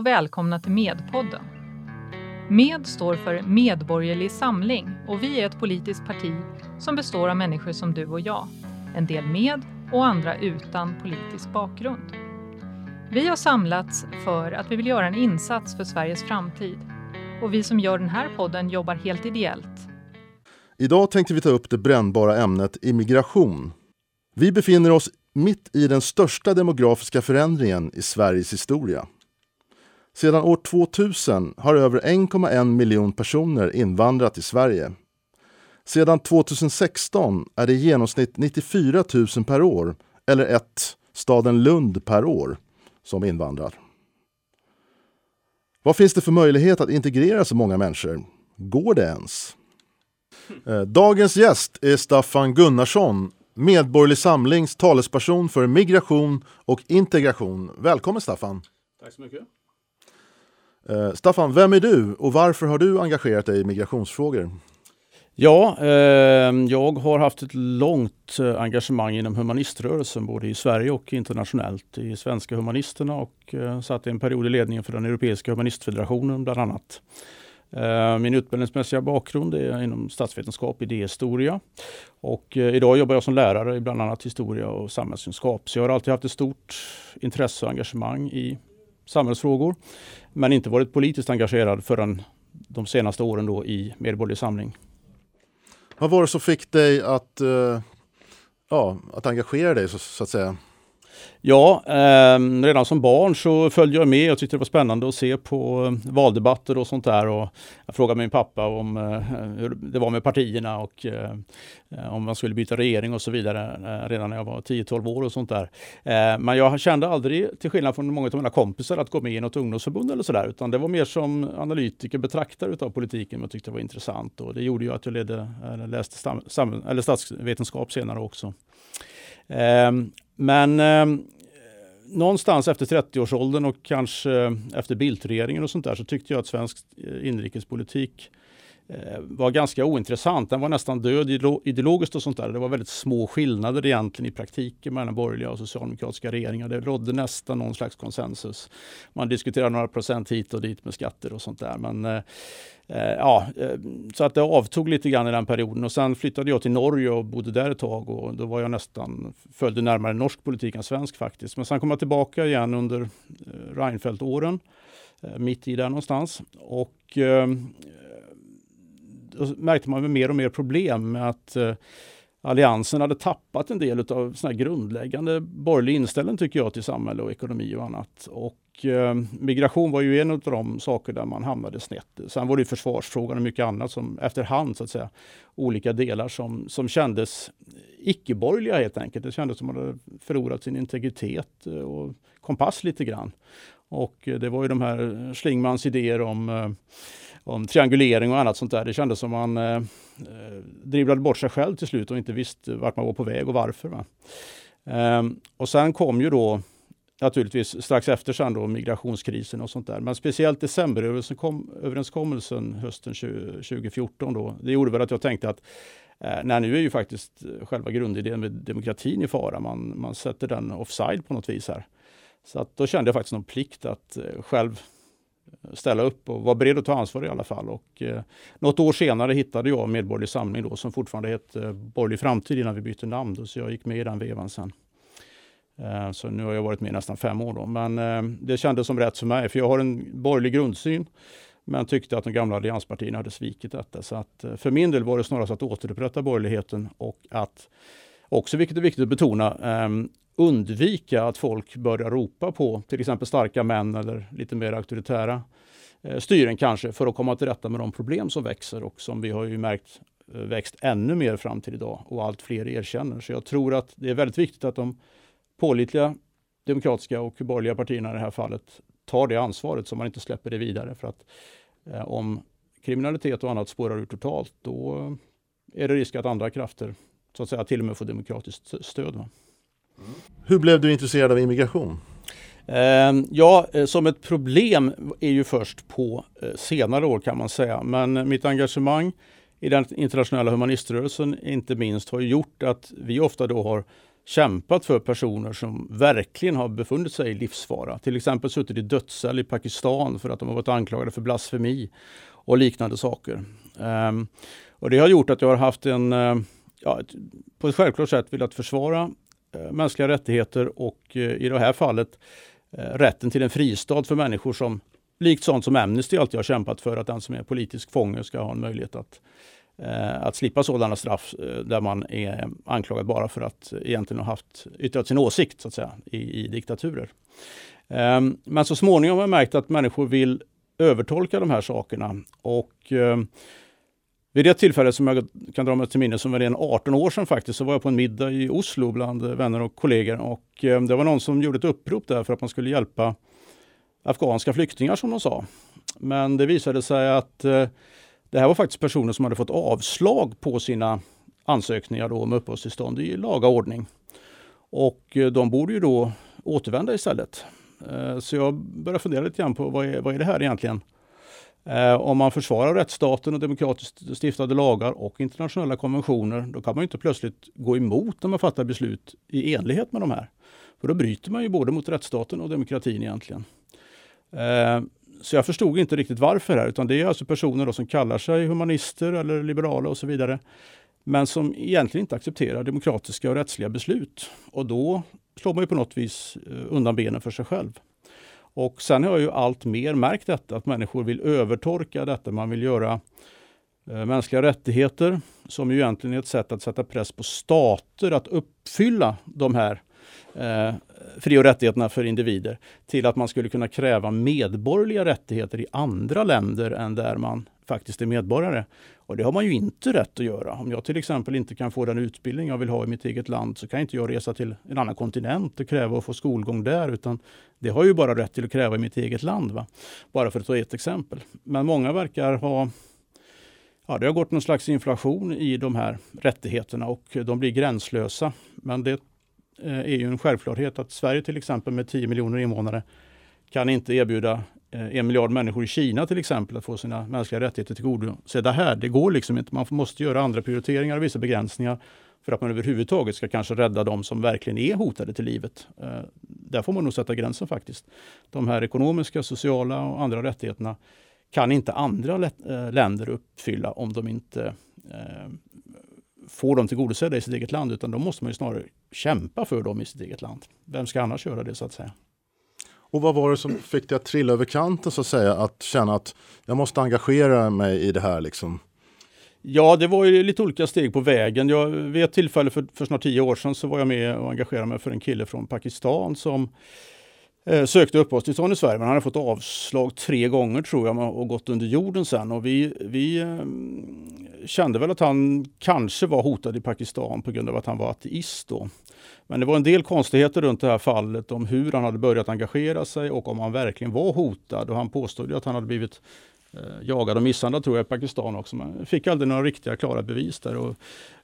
Och välkomna till Medpodden. Med står för Medborgerlig Samling och vi är ett politiskt parti som består av människor som du och jag. En del med och andra utan politisk bakgrund. Vi har samlats för att vi vill göra en insats för Sveriges framtid. Och vi som gör den här podden jobbar helt ideellt. Idag tänkte vi ta upp det brännbara ämnet immigration. Vi befinner oss mitt i den största demografiska förändringen i Sveriges historia. Sedan år 2000 har över 1,1 miljon personer invandrat till Sverige. Sedan 2016 är det i genomsnitt 94 000 per år, eller ett staden Lund per år, som invandrar. Vad finns det för möjlighet att integrera så många människor? Går det ens? Eh, dagens gäst är Staffan Gunnarsson, Medborgerlig Samlings talesperson för migration och integration. Välkommen Staffan! Tack så mycket! Eh, Staffan, vem är du och varför har du engagerat dig i migrationsfrågor? Ja, eh, jag har haft ett långt eh, engagemang inom humaniströrelsen både i Sverige och internationellt. I Svenska Humanisterna och eh, satt en period i ledningen för den Europeiska Humanistfederationen bland annat. Eh, min utbildningsmässiga bakgrund är inom statsvetenskap, idéhistoria. Och eh, idag jobbar jag som lärare i bland annat historia och samhällskunskap. Så jag har alltid haft ett stort intresse och engagemang i samhällsfrågor. Men inte varit politiskt engagerad förrän de senaste åren då i Medborgerlig Samling. Vad var det som fick dig att, eh, ja, att engagera dig så, så att säga? Ja, eh, redan som barn så följde jag med. Jag tyckte det var spännande att se på eh, valdebatter och sånt där. Och jag frågade min pappa om eh, hur det var med partierna och eh, om man skulle byta regering och så vidare eh, redan när jag var 10-12 år och sånt där. Eh, men jag kände aldrig, till skillnad från många av mina kompisar, att gå med i något ungdomsförbund eller sådär. Utan det var mer som analytiker, betraktare av politiken jag tyckte det var intressant. Och det gjorde ju att jag ledde, eh, läste stam, sam, eller statsvetenskap senare också. Ehm, men eh, någonstans efter 30-årsåldern och kanske efter Bildtregeringen och sånt där så tyckte jag att svensk eh, inrikespolitik eh, Eh, var ganska ointressant. Den var nästan död ideologiskt och sånt där. Det var väldigt små skillnader egentligen i praktiken mellan borgerliga och socialdemokratiska regeringar. Det rådde nästan någon slags konsensus. Man diskuterade några procent hit och dit med skatter och sånt där. Men eh, eh ja, eh, så att det avtog lite grann i den perioden och sen flyttade jag till Norge och bodde där ett tag och då var jag nästan, följde närmare norsk politik än svensk faktiskt. Men sen kom jag tillbaka igen under Reinfeldt-åren, mitt i där någonstans. Och eh, märkte man mer och mer problem med att eh, Alliansen hade tappat en del av såna grundläggande borgerlig inställning tycker jag till samhälle och ekonomi och annat. Och eh, migration var ju en av de saker där man hamnade snett. Sen var det försvarsfrågan och mycket annat som efterhand så att säga olika delar som, som kändes icke-borgerliga helt enkelt. Det kändes som att man hade förlorat sin integritet eh, och kompass lite grann. Och eh, det var ju de här Schlingmans idéer om eh, om triangulering och annat sånt där. Det kändes som man eh, eh dribblade bort sig själv till slut och inte visste vart man var på väg och varför. Eh, och sen kom ju då naturligtvis strax efter sen då migrationskrisen och sånt där. Men speciellt decemberöverenskommelsen hösten 2014 då. Det gjorde väl att jag tänkte att eh, nej, nu är ju faktiskt själva grundidén med demokratin i fara. Man, man sätter den offside på något vis här. Så att då kände jag faktiskt någon plikt att eh, själv ställa upp och vara beredd att ta ansvar i alla fall. Och, eh, något år senare hittade jag Medborgerlig Samling då, som fortfarande hette eh, Borgerlig Framtid innan vi bytte namn. Då, så jag gick med i den vevan sen. Eh, så nu har jag varit med i nästan fem år. Då. Men eh, det kändes som rätt för mig, för jag har en borgerlig grundsyn men tyckte att de gamla allianspartierna hade svikit detta. Så att, eh, för min del var det snarast att återupprätta borgerligheten och att också, vilket är viktigt att betona, ehm, undvika att folk börjar ropa på till exempel starka män eller lite mer auktoritära eh, styren kanske för att komma till rätta med de problem som växer och som vi har ju märkt eh, växt ännu mer fram till idag och allt fler erkänner. Så jag tror att det är väldigt viktigt att de pålitliga demokratiska och borgerliga partierna i det här fallet tar det ansvaret så man inte släpper det vidare. För att eh, om kriminalitet och annat spårar ur totalt, då eh, är det risk att andra krafter så att säga till och med får demokratiskt stöd. Va? Hur blev du intresserad av immigration? Ehm, ja, eh, som ett problem är ju först på eh, senare år kan man säga. Men mitt engagemang i den internationella humaniströrelsen inte minst har gjort att vi ofta då har kämpat för personer som verkligen har befunnit sig i livsfara. Till exempel suttit i dödscell i Pakistan för att de har varit anklagade för blasfemi och liknande saker. Um, och det har gjort att jag har haft en, ja, på ett självklart sätt velat försvara eh, mänskliga rättigheter och eh, i det här fallet eh, rätten till en fristad för människor som likt sånt som Amnesty alltid har kämpat för, att den som är politisk fånge ska ha en möjlighet att Eh, att slippa sådana straff eh, där man är anklagad bara för att egentligen ha haft yttrat sin åsikt så att säga, i, i diktaturer. Ehm, men så småningom har jag märkt att människor vill övertolka de här sakerna. Och ehm, vid det tillfället som jag kan dra mig till minne, som var redan 18 år sedan faktiskt, så var jag på en middag i Oslo bland vänner och kollegor. Och eh, det var någon som gjorde ett upprop där för att man skulle hjälpa afghanska flyktingar som de sa. Men det visade sig att eh, det här var faktiskt personer som hade fått avslag på sina ansökningar då om uppehållstillstånd i laga ordning. Och eh, de borde ju då återvända istället. Eh, så jag började fundera lite grann på vad är, vad är det här egentligen? Eh, om man försvarar rättsstaten och demokratiskt stiftade lagar och internationella konventioner, då kan man inte plötsligt gå emot när man fattar beslut i enlighet med de här. För då bryter man ju både mot rättsstaten och demokratin egentligen. Eh, så jag förstod inte riktigt varför här, utan det är alltså personer då som kallar sig humanister eller liberala och så vidare, men som egentligen inte accepterar demokratiska och rättsliga beslut. Och då slår man ju på något vis eh, undan benen för sig själv. Och sen har jag ju allt mer märkt detta, att människor vill övertorka detta. Man vill göra eh, mänskliga rättigheter, som ju egentligen är ett sätt att sätta press på stater att uppfylla de här eh, fri och rättigheterna för individer till att man skulle kunna kräva medborgerliga rättigheter i andra länder än där man faktiskt är medborgare. Och det har man ju inte rätt att göra. Om jag till exempel inte kan få den utbildning jag vill ha i mitt eget land så kan inte jag resa till en annan kontinent och kräva att få skolgång där. Utan det har jag ju bara rätt till att kräva i mitt eget land. Va? Bara för att ta ett exempel. Men många verkar ha Ja, det har gått någon slags inflation i de här rättigheterna och de blir gränslösa. Men det eh, är ju en självklarhet att Sverige till exempel med 10 miljoner invånare kan inte erbjuda Eh, en miljard människor i Kina till exempel att få sina mänskliga rättigheter tillgodosedda här. Det går liksom inte. Man måste göra andra prioriteringar och vissa begränsningar för att man överhuvudtaget ska kanske rädda de som verkligen är hotade till livet. Eh, där får man nog sätta gränsen faktiskt. De här ekonomiska, sociala och andra rättigheterna kan inte andra eh, länder uppfylla om de inte får dem tillgodosedda i sitt eget land, utan då måste man ju snarare kämpa för dem i sitt eget land. Vem ska annars göra det så att säga? Och vad var det som fick dig att trilla över kanten så att säga? Att känna att jag måste engagera mig i det här liksom? Ja, det var ju lite olika steg på vägen. Jag, vid ett tillfälle för, för snart tio år sedan så var jag med och engagerade mig för en kille från Pakistan som eh, sökte uppehållstillstånd i Sverige, men han hade fått avslag tre gånger tror jag och gått under jorden sen. Och vi, vi eh, kände väl att han kanske var hotad i Pakistan på grund av att han var ateist då. Men det var en del konstigheter runt det här fallet om hur han hade börjat engagera sig och om han verkligen var hotad. Och han påstod att han hade blivit eh, jagad och misshandlad tror jag i Pakistan också. Men fick aldrig några riktiga klara bevis där. Och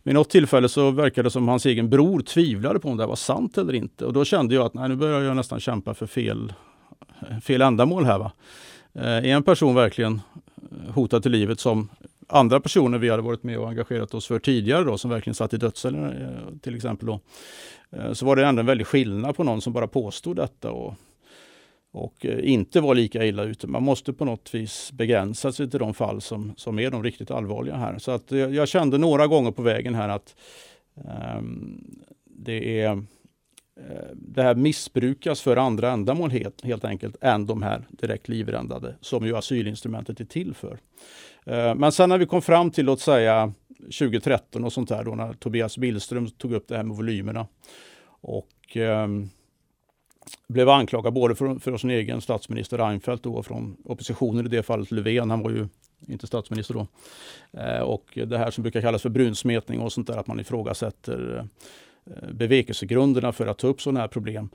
vid något tillfälle så verkade det som hans egen bror tvivlade på om det var sant eller inte. Och då kände jag att nej, nu börjar jag nästan kämpa för fel, fel ändamål här. Va? Eh, är en person verkligen eh, hotad till livet som andra personer vi hade varit med och engagerat oss för tidigare då, som verkligen satt i dödsceller eh, till exempel. Då, eh, så var det ändå en väldig skillnad på någon som bara påstod detta och, och eh, inte var lika illa ute. Man måste på något vis begränsa sig till de fall som, som är de riktigt allvarliga här. Så att jag kände några gånger på vägen här att um, det är det här missbrukas för andra ändamål helt, helt enkelt än de här direkt livräddade, som ju asylinstrumentet är till för. Eh, men sen när vi kom fram till, låt säga 2013 och sånt där, då när Tobias Billström tog upp det här med volymerna och eh, blev anklagad både för, för sin egen statsminister Reinfeldt då, och från oppositionen i det fallet Löfven, han var ju inte statsminister då. Eh, och det här som brukar kallas för brunsmetning och sånt där, att man ifrågasätter eh, Eh, bevekelsegrunderna för att ta upp sådana här problem.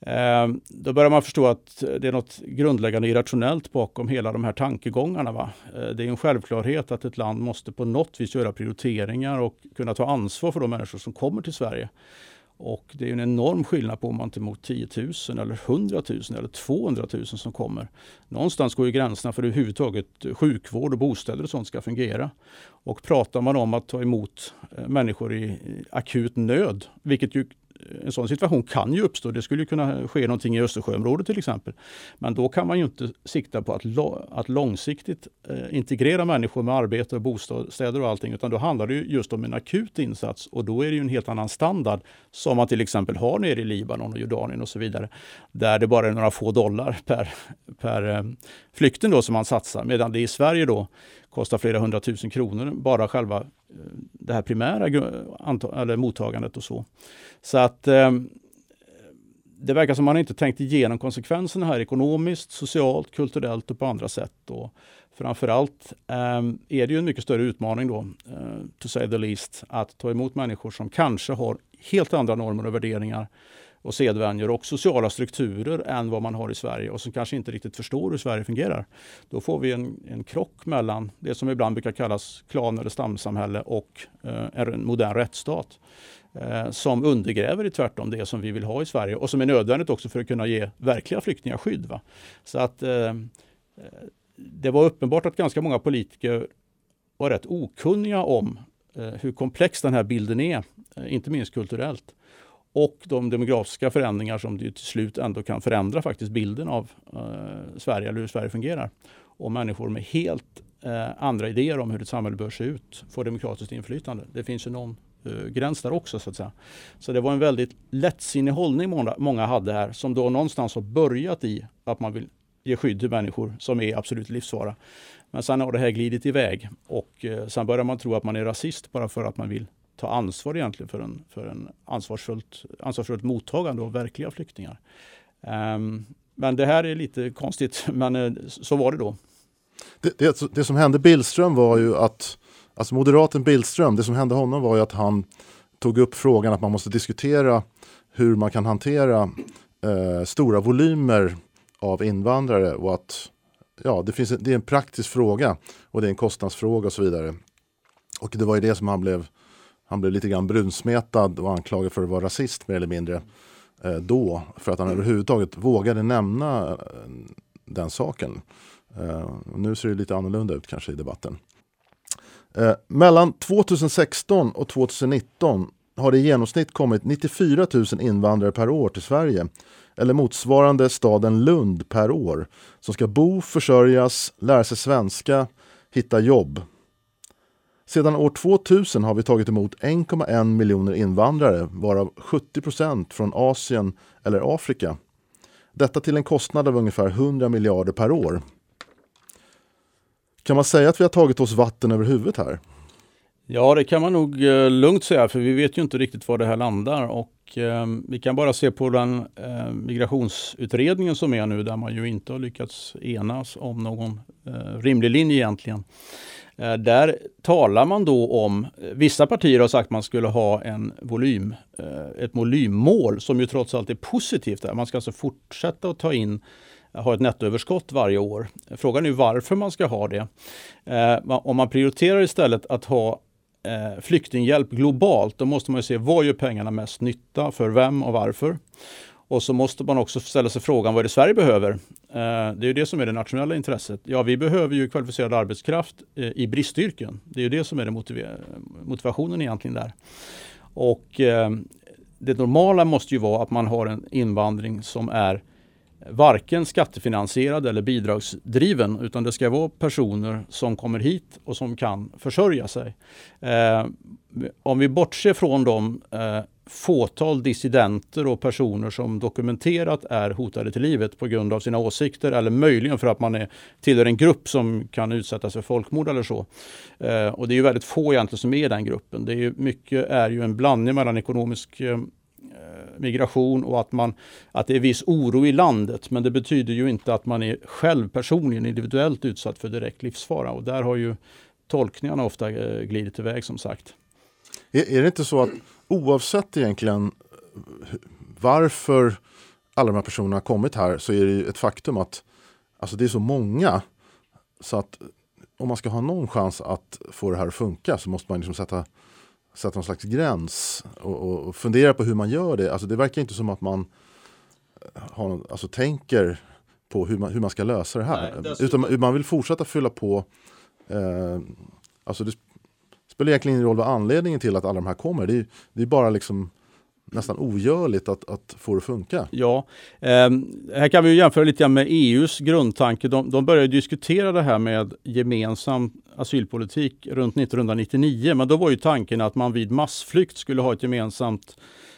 Eh, då börjar man förstå att det är något grundläggande irrationellt bakom hela de här tankegångarna. Va? Eh, det är en självklarhet att ett land måste på något vis göra prioriteringar och kunna ta ansvar för de människor som kommer till Sverige. Och det är en enorm skillnad på om man tar emot 10 000 eller 100 000 eller 200 000 som kommer. Någonstans går ju gränserna för hur överhuvudtaget sjukvård och bostäder och sånt ska fungera. Och pratar man om att ta emot eh, människor i akut nöd, vilket ju en sån situation kan ju uppstå. Det skulle kunna ske någonting i Östersjöområdet till exempel. Men då kan man ju inte sikta på att, att långsiktigt eh, integrera människor med arbete och bostäder och allting, utan då handlar det just om en akut insats och då är det ju en helt annan standard som man till exempel har nere i Libanon och Jordanien och så vidare, där det bara är några få dollar per, per eh, flykting då som man satsar, medan det i Sverige då kostar flera hundratusen kronor bara själva eh, det här primära eller mottagandet och så. Så att eh, det verkar som man inte tänkt igenom konsekvenserna här ekonomiskt, socialt, kulturellt och på andra sätt. Och framförallt eh, är det ju en mycket större utmaning då, eh, to say the least, att ta emot människor som kanske har helt andra normer och värderingar och sedvänjor och sociala strukturer än vad man har i Sverige och som kanske inte riktigt förstår hur Sverige fungerar. Då får vi en, en krock mellan det som ibland brukar kallas klan eller stamsamhälle och eh, en modern rättsstat eh, som undergräver i tvärtom det som vi vill ha i Sverige och som är nödvändigt också för att kunna ge verkliga flyktingar skydd. Va? Så att eh, eh, det var uppenbart att ganska många politiker var rätt okunniga om eh, hur komplex den här bilden är, eh, inte minst kulturellt och de demografiska förändringar som till slut ändå kan förändra faktiskt bilden av eh, Sverige eller hur Sverige fungerar. Och människor med helt eh, andra idéer om hur ett samhälle bör se ut får demokratiskt inflytande. Det finns ju någon eh, gräns där också så att säga. Så det var en väldigt lättsinnig hållning många, många hade här som då någonstans har börjat i att man vill ge skydd till människor som är absolut livsfara. Men sen har det här glidit iväg och eh, sen börjar man tro att man är rasist bara för att man vill ta ansvar egentligen för en, för en ansvarsfullt, ansvarsfullt mottagande av verkliga flyktingar. Um, men det här är lite konstigt, men eh, så var det då. Det, det, alltså, det, som hände Billström var ju att, alltså moderaten Billström, det som hände honom var ju att han tog upp frågan att man måste diskutera hur man kan hantera eh, stora volymer av invandrare och att ja, det, finns det är en praktisk fråga och det är en kostnadsfråga och så vidare. Och det var ju det som han blev han blev lite grann brunsmetad och anklagad för att vara rasist mer eller mindre eh, då. För att han överhuvudtaget vågade nämna eh, den saken. Eh, nu ser det lite annorlunda ut kanske i debatten. Mellan 2016 och 2019 har det i genomsnitt kommit 94 000 invandrare per år till Sverige. Eller motsvarande staden Lund per år. Som ska bo, försörjas, lära sig svenska, hitta jobb. Sedan år 2000 har vi tagit emot 1,1 miljoner invandrare, varav 70 procent från Asien eller Afrika. Detta till en kostnad av ungefär 100 miljarder per år. Kan man säga att vi har tagit oss vatten över huvudet här? Ja, det kan man nog eh, lugnt säga, för vi vet ju inte riktigt var det här landar. Och, eh, vi kan bara se på den eh, migrationsutredningen som är nu, där man ju inte har lyckats enas om någon eh, rimlig linje egentligen. Eh, där talar man då om, eh, vissa partier har sagt att man skulle ha en volym, eh, ett volymmål som ju trots allt är positivt. Där. Man ska alltså fortsätta att ta in ha ett nettoöverskott varje år. Frågan är varför man ska ha det. Om man prioriterar istället att ha flyktinghjälp globalt, då måste man se var gör pengarna mest nytta för vem och varför. Och så måste man också ställa sig frågan vad är det Sverige behöver? Eh, det är ju det som är det nationella intresset. Ja, vi behöver ju kvalificerad arbetskraft eh, i bristyrken. Det är ju det som är det motivationen egentligen där. Och eh, det normala måste ju vara att man har en invandring som är varken skattefinansierad eller bidragsdriven utan det ska vara personer som kommer hit och som kan försörja sig. Eh, om vi bortser från de eh, fåtal dissidenter och personer som dokumenterat är hotade till livet på grund av sina åsikter eller möjligen för att man är, tillhör en grupp som kan utsättas för folkmord eller så. Eh, och det är ju väldigt få egentligen som är i den gruppen. Det är ju, mycket är ju en blandning mellan ekonomisk eh, eh migration och att, man, att det är viss oro i landet. Men det betyder ju inte att man är själv personligen individuellt utsatt för direkt livsfara. Och där har ju tolkningarna ofta eh, glidit iväg som sagt. Är, är det inte så att oavsett egentligen varför alla de här personerna har kommit här så är det ett faktum att alltså det är så många så att om man ska ha någon chans att få det här att funka så måste man liksom sätta, sätta någon slags gräns och, och, fundera på hur man gör det. Alltså det verkar inte som att man har, alltså tänker på hur man, hur man ska lösa det här. Nej, Utan man vill fortsätta fylla på. Eh, alltså det, spelar egentligen ingen roll vad anledningen till att alla de här kommer. Det är, det är bara liksom nästan ogörligt att, att få det att funka. Ja, eh, här kan vi jämföra lite med EUs grundtanke. De, de började diskutera det här med gemensam asylpolitik runt 1999, men då var ju tanken att man vid massflykt skulle ha ett gemensamt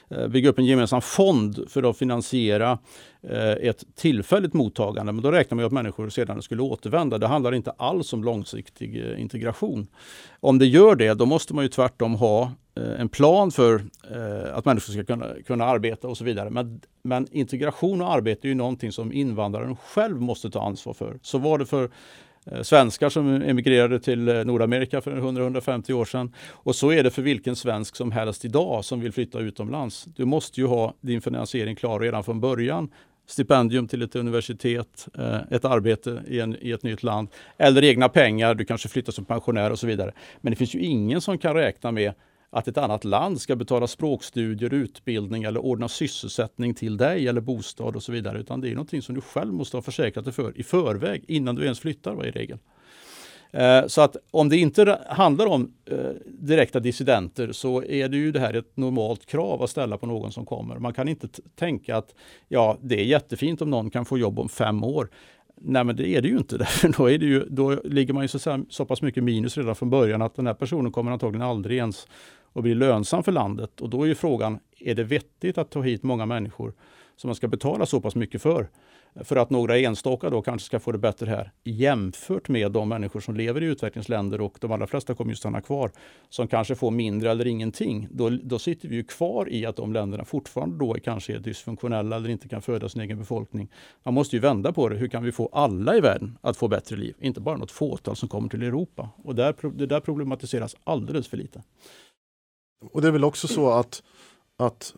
Eh, bygga upp en gemensam fond för att finansiera eh, ett tillfälligt mottagande. Men då räknar man med att människor sedan skulle återvända. Det handlar inte alls om långsiktig eh, integration. Om det gör det, då måste man ju tvärtom ha en plan för att människor ska kunna, kunna arbeta och så vidare. Men, men integration och arbete är ju någonting som invandraren själv måste ta ansvar för. Så var det för Eh, svenskar som emigrerade till eh, Nordamerika för 100-150 år sedan. Och så är det för vilken svensk som helst idag som vill flytta utomlands. Du måste ju ha din finansiering klar redan från början. Stipendium till ett universitet, eh, ett arbete i, en, i ett nytt land eller egna pengar, du kanske flyttar som pensionär och så vidare. Men det finns ju ingen som kan räkna med att ett annat land ska betala språkstudier, utbildning eller ordna sysselsättning till dig eller bostad och så vidare. Utan det är någonting som du själv måste ha försäkrat dig för i förväg innan du ens flyttar i regel. Eh, så att om det inte handlar om eh, direkta dissidenter så är det ju det här ett normalt krav att ställa på någon som kommer. Man kan inte tänka att ja, det är jättefint om någon kan få jobb om fem år. Nej men det är det ju inte. Därför då, är det ju, då ligger man ju så, så pass mycket minus redan från början att den här personen kommer antagligen aldrig ens att bli lönsam för landet. Och då är ju frågan, är det vettigt att ta hit många människor som man ska betala så pass mycket för? För att några enstaka då kanske ska få det bättre här jämfört med de människor som lever i utvecklingsländer och de allra flesta kommer ju stanna kvar som kanske får mindre eller ingenting. Då, då sitter vi ju kvar i att de länderna fortfarande då kanske är dysfunktionella eller inte kan föda sin egen befolkning. Man måste ju vända på det. Hur kan vi få alla i världen att få bättre liv? Inte bara något fåtal som kommer till Europa. Och där, det där problematiseras alldeles för lite. Och det är väl också så att, att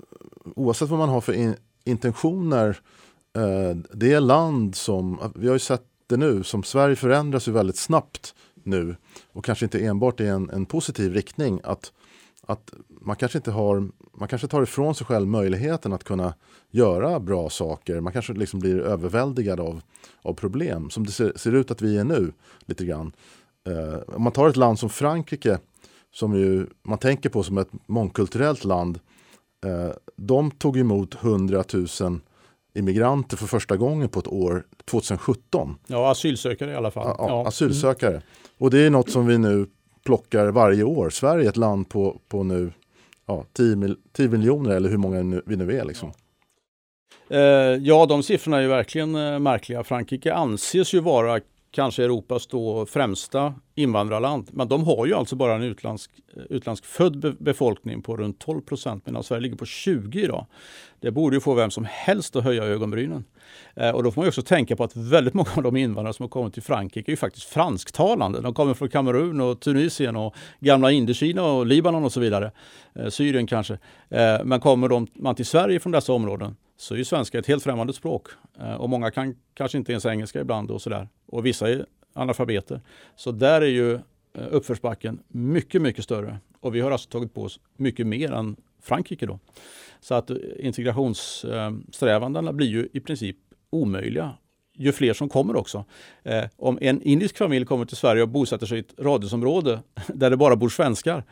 oavsett vad man har för in, intentioner, Eh, det land som, vi har ju sett det nu, som Sverige förändras ju väldigt snabbt nu och kanske inte enbart i en, en positiv riktning. Att, att man kanske inte har, man kanske tar ifrån sig själv möjligheten att kunna göra bra saker. Man kanske liksom blir överväldigad av, av problem som det ser, ser ut att vi är nu lite grann. Eh, om man tar ett land som Frankrike som ju man tänker på som ett mångkulturellt land. Eh, de tog emot 100 000 immigranter för första gången på ett år 2017. Ja, asylsökare i alla fall. Ja, ja. asylsökare. Mm. Och det är något som vi nu plockar varje år. Sverige är ett land på, på nu ja, 10, mil, 10 miljoner eller hur många nu, vi nu är. Liksom. Ja. Eh, ja, de siffrorna är ju verkligen eh, märkliga. Frankrike anses ju vara kanske Europas då främsta invandrarland. Men de har ju alltså bara en utländsk, utländsk född befolkning på runt 12 procent medan Sverige ligger på 20 idag. Det borde ju få vem som helst att höja ögonbrynen. Eh, och då får man också tänka på att väldigt många av de invandrare som har kommit till Frankrike är ju faktiskt fransktalande. De kommer från Kamerun och Tunisien och gamla Indokina och Libanon och så vidare. Eh, Syrien kanske. Eh, men kommer de, man till Sverige från dessa områden så är svenska ett helt främmande språk. Eh, och många kan kanske inte ens engelska ibland och sådär. Och vissa är analfabeter. Så där är ju eh, uppförsbacken mycket, mycket större. Och vi har alltså tagit på oss mycket mer än Frankrike då. Så att eh, integrationssträvandena eh, blir ju i princip omöjliga ju fler som kommer också. Eh, om en indisk familj kommer till Sverige och bosätter sig i ett radhusområde där det bara bor svenskar,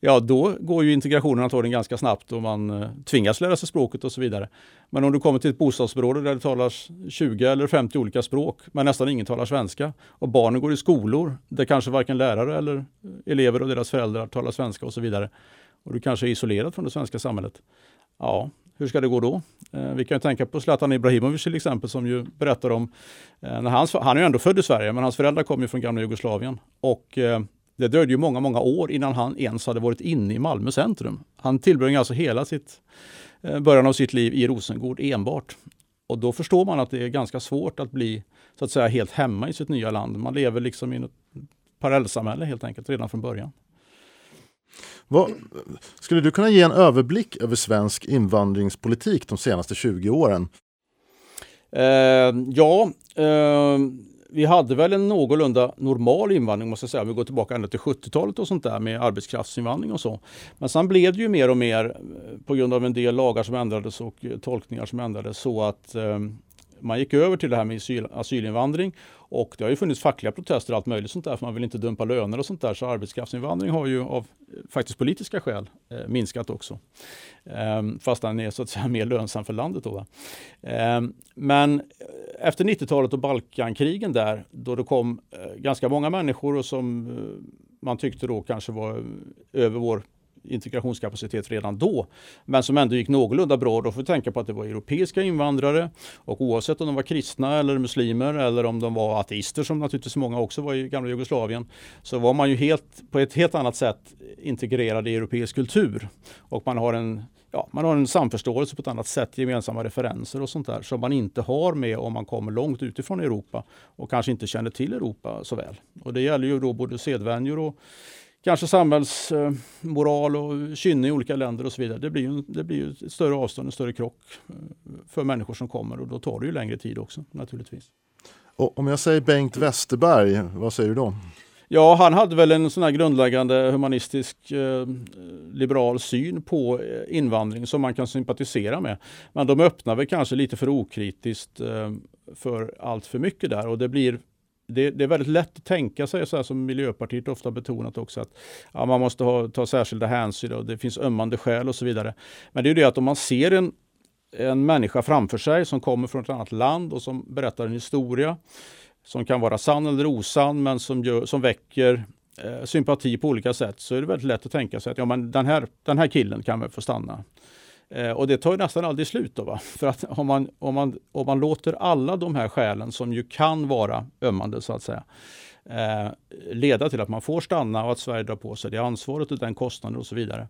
ja då går ju integrationen antagligen ganska snabbt och man eh, tvingas lära sig språket och så vidare. Men om du kommer till ett bostadsområde där det talas 20 eller 50 olika språk, men nästan ingen talar svenska och barnen går i skolor där kanske varken lärare eller eh, elever och deras föräldrar talar svenska och så vidare. Och du kanske är isolerad från det svenska samhället. Ja, hur ska det gå då? Eh, vi kan ju tänka på Zlatan Ibrahimovic till exempel som ju berättar om, eh, när hans, han är ju ändå född i Sverige, men hans föräldrar kom ju från gamla Jugoslavien. Och eh, det dröjde ju många, många år innan han ens hade varit inne i Malmö centrum. Han tillbringade alltså hela sitt, eh, början av sitt liv i Rosengård enbart. Och då förstår man att det är ganska svårt att bli så att säga helt hemma i sitt nya land. Man lever liksom i ett parallellsamhälle helt enkelt redan från början. Vad, skulle du kunna ge en överblick över svensk invandringspolitik de senaste 20 åren? Eh, ja, eh, vi hade väl en någorlunda normal invandring måste jag säga, om vi går tillbaka ända till 70-talet och sånt där med arbetskraftsinvandring och så. Men sen blev det ju mer och mer eh, på grund av en del lagar som ändrades och eh, tolkningar som ändrades så att eh, man gick över till det här med asyl, asylinvandring och det har ju funnits fackliga protester och allt möjligt sånt där för man vill inte dumpa löner och sånt där så arbetskraftsinvandring har ju av eh, faktiskt politiska skäl eh, minskat också. Ehm, fast den är så att säga mer lönsam för landet då. Ehm, men eh, efter 90-talet och Balkankrigen där då det kom eh, ganska många människor och som eh, man tyckte då kanske var över vår integrationskapacitet redan då, men som ändå gick någorlunda bra. Då får vi tänka på att det var europeiska invandrare och oavsett om de var kristna eller muslimer eller om de var ateister som naturligtvis många också var i gamla Jugoslavien så var man ju helt, på ett helt annat sätt integrerad i europeisk kultur och man har en ja, man har en samförståelse på ett annat sätt, gemensamma referenser och sånt där som man inte har med om man kommer långt utifrån Europa och kanske inte känner till Europa så väl. Och det gäller ju då både sedvänjor och kanske samhällsmoral och kynne i olika länder och så vidare. Det blir ju, det blir ju ett större avstånd, en större krock eh, för människor som kommer och då tar det ju längre tid också naturligtvis. Och om jag säger Bengt Westerberg, vad säger du då? Ja, han hade väl en sån här grundläggande humanistisk eh, liberal syn på eh, invandring som man kan sympatisera med. Men de öppnar väl kanske lite för okritiskt eh, för allt för mycket där och det blir det, det, är väldigt lätt att tänka sig, så här som Miljöpartiet ofta betonat också, att ja, man måste ha, ta särskilda hänsyn och det finns ömmande skäl och så vidare. Men det är ju det att om man ser en, en människa framför sig som kommer från ett annat land och som berättar en historia som kan vara sann eller osann men som, gör, som väcker eh, sympati på olika sätt så är det väldigt lätt att tänka sig att ja, men den, här, den här killen kan väl få stanna. Eh, och det tar ju nästan aldrig slut då. Va? För att om man, om, man, om man låter alla de här skälen som ju kan vara ömmande så att säga eh, leda till att man får stanna och att Sverige drar på sig det ansvaret och den kostnaden och så vidare.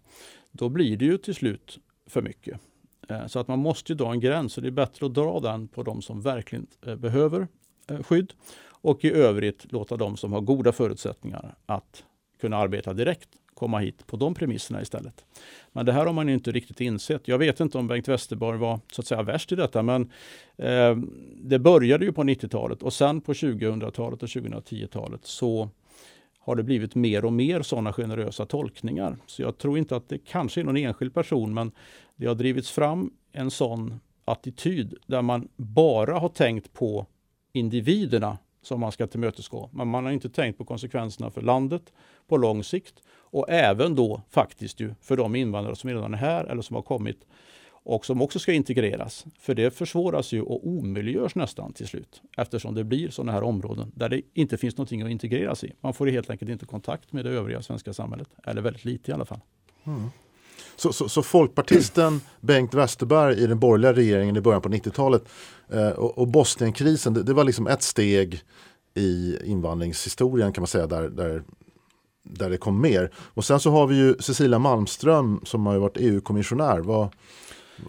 Då blir det ju till slut för mycket. Eh, så att man måste ju dra en gräns och det är bättre att dra den på de som verkligen eh, behöver eh, skydd och i övrigt låta de som har goda förutsättningar att kunna arbeta direkt komma hit på de premisserna istället. Men det här har man inte riktigt insett. Jag vet inte om Bengt Westerborg var så att säga värst i detta, men eh, det började ju på 90-talet och sen på 2000-talet och 2010-talet så har det blivit mer och mer sådana generösa tolkningar. Så jag tror inte att det kanske är någon enskild person, men det har drivits fram en sån attityd där man bara har tänkt på individerna som man ska tillmötesgå. Men man har inte tänkt på konsekvenserna för landet på lång sikt och även då faktiskt ju för de invandrare som redan är här eller som har kommit och som också ska integreras. För det försvåras ju och omöjliggörs nästan till slut eftersom det blir sådana här områden där det inte finns någonting att integreras i. Man får helt enkelt inte kontakt med det övriga svenska samhället, eller väldigt lite i alla fall. Mm. Så, så, så, folkpartisten Bengt Westerberg i den borgerliga regeringen i början på 90-talet eh, och, och Bosnienkrisen, det, det, var liksom ett steg i invandringshistorien kan man säga där, där, där det kom mer. Och sen så har vi ju Cecilia Malmström som har varit EU-kommissionär. Vad,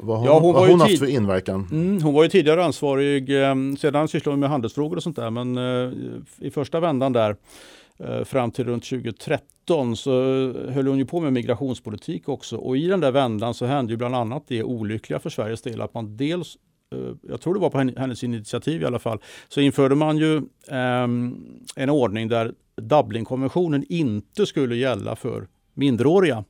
vad har, ja, hon, vad hon haft för inverkan? Mm, hon var ju tidigare ansvarig, eh, sedan sysslade hon med handelsfrågor och sånt där, men eh, i första vändan där Eh, fram till runt 2013 så höll hon ju på med migrationspolitik också och i den där vändan så hände ju bland annat det olyckliga för Sveriges del att man dels eh, jag tror det var på hennes initiativ i alla fall, så införde man ju eh, en ordning där Dublinkonventionen inte skulle gälla för minderåriga.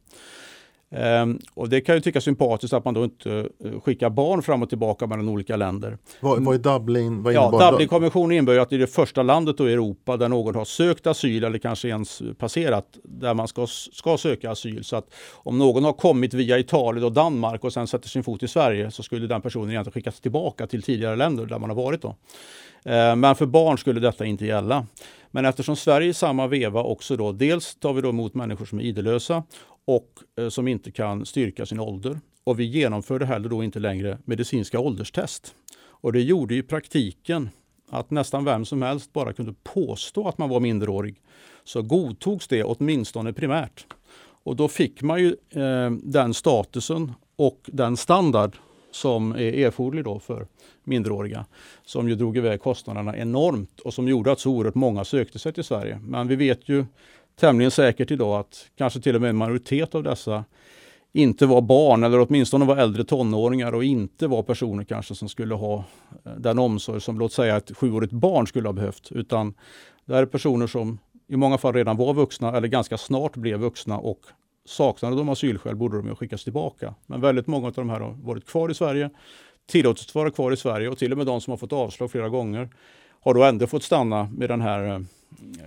Um, och det kan ju tyckas sympatiskt att man då inte uh, skickar barn fram och tillbaka mellan olika länder. Vad, vad är Dublin? Vad ja, Dublinkonventionen innebär att det är det första landet i Europa där någon har sökt asyl eller kanske ens passerat där man ska, ska söka asyl. Så att om någon har kommit via Italien och Danmark och sen sätter sin fot i Sverige så skulle den personen egentligen skickas tillbaka till tidigare länder där man har varit. Då. Uh, men för barn skulle detta inte gälla. Men eftersom Sverige i samma veva också då, dels tar vi då emot människor som är idelösa och eh, som inte kan styrka sin ålder. Och vi genomförde heller då inte längre medicinska ålderstest. Och det gjorde i praktiken att nästan vem som helst bara kunde påstå att man var minderårig. Så godtogs det åtminstone primärt. Och då fick man ju eh, den statusen och den standard som är erforderlig då för minderåriga. Som ju drog iväg kostnaderna enormt och som gjorde att så oerhört många sökte sig till Sverige. Men vi vet ju tämligen säkert idag att kanske till och med en majoritet av dessa inte var barn eller åtminstone var äldre tonåringar och inte var personer kanske som skulle ha eh, den omsorg som låt säga ett sjuårigt barn skulle ha behövt. Utan det här är personer som i många fall redan var vuxna eller ganska snart blev vuxna och saknade de asylskäl borde de skickas tillbaka. Men väldigt många av de här har varit kvar i Sverige tillåtits vara kvar i Sverige och till och med de som har fått avslag flera gånger har då ändå fått stanna med den här eh,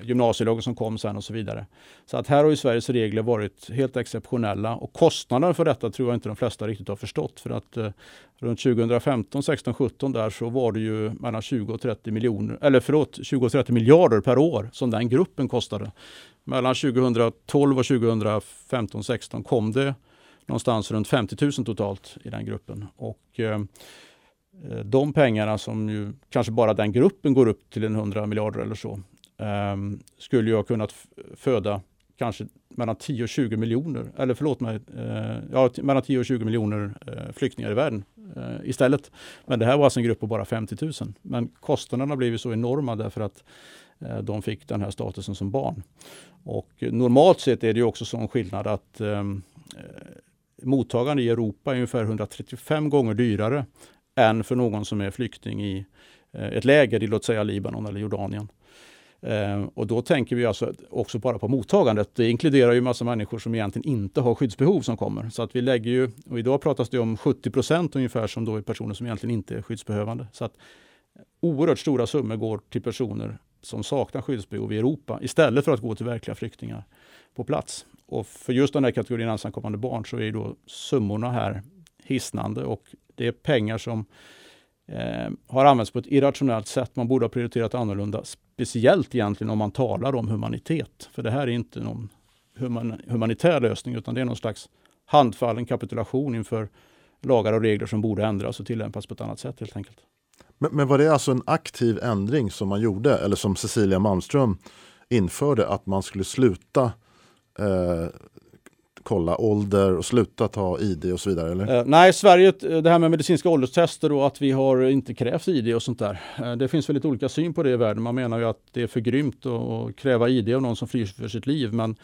gymnasielagen som kom sen och så vidare. Så att här har ju Sveriges regler varit helt exceptionella och kostnaden för detta tror jag inte de flesta riktigt har förstått. För att eh, runt 2015, 16, 17 där så var det ju mellan 20 och 30 miljoner, eller förlåt, 20 och 30 miljarder per år som den gruppen kostade. Mellan 2012 och 2015, 16 kom det någonstans runt 50 000 totalt i den gruppen. Och eh, eh, de pengarna som ju kanske bara den gruppen går upp till en 100 miljarder eller så, eh, skulle ju ha kunnat föda kanske mellan 10 och 20 miljoner, eller förlåt mig, eh, ja, mellan 10 och 20 miljoner eh, flyktingar i världen eh, istället. Men det här var alltså en grupp på bara 50 000. Men kostnaderna blev ju så enorma därför att eh, de fick den här statusen som barn. Och normalt sett är det ju också sån skillnad att ehm, eh, mottagande i Europa är ungefär 135 gånger dyrare än för någon som är flykting i eh, ett läger i låt säga Libanon eller Jordanien. Ehm, och då tänker vi alltså också bara på mottagandet. Det inkluderar ju massa människor som egentligen inte har skyddsbehov som kommer. Så att vi lägger ju, och idag pratas det om 70 procent ungefär som då är personer som egentligen inte är skyddsbehövande. Så att oerhört stora summor går till personer som saknar skyddsbehov i Europa istället för att gå till verkliga flyktingar på plats. Och för just den här kategorin ensamkommande barn så är då summorna här hisnande och det är pengar som eh, har använts på ett irrationellt sätt. Man borde ha prioriterat annorlunda, speciellt egentligen om man talar om humanitet. För det här är inte någon human, humanitär lösning utan det är någon slags handfallen kapitulation inför lagar och regler som borde ändras och tillämpas på ett annat sätt helt enkelt. Men, men var det alltså en aktiv ändring som man gjorde eller som Cecilia Malmström införde att man skulle sluta eh, kolla ålder och sluta ta ID och så vidare? Eller? Eh, nej, Sverige, eh, det här med medicinska ålderstester och att vi har inte krävt ID och sånt där. Eh, det finns väldigt olika syn på det i världen. Man menar ju att det är för grymt att kräva ID av någon som flyr för sitt liv. Men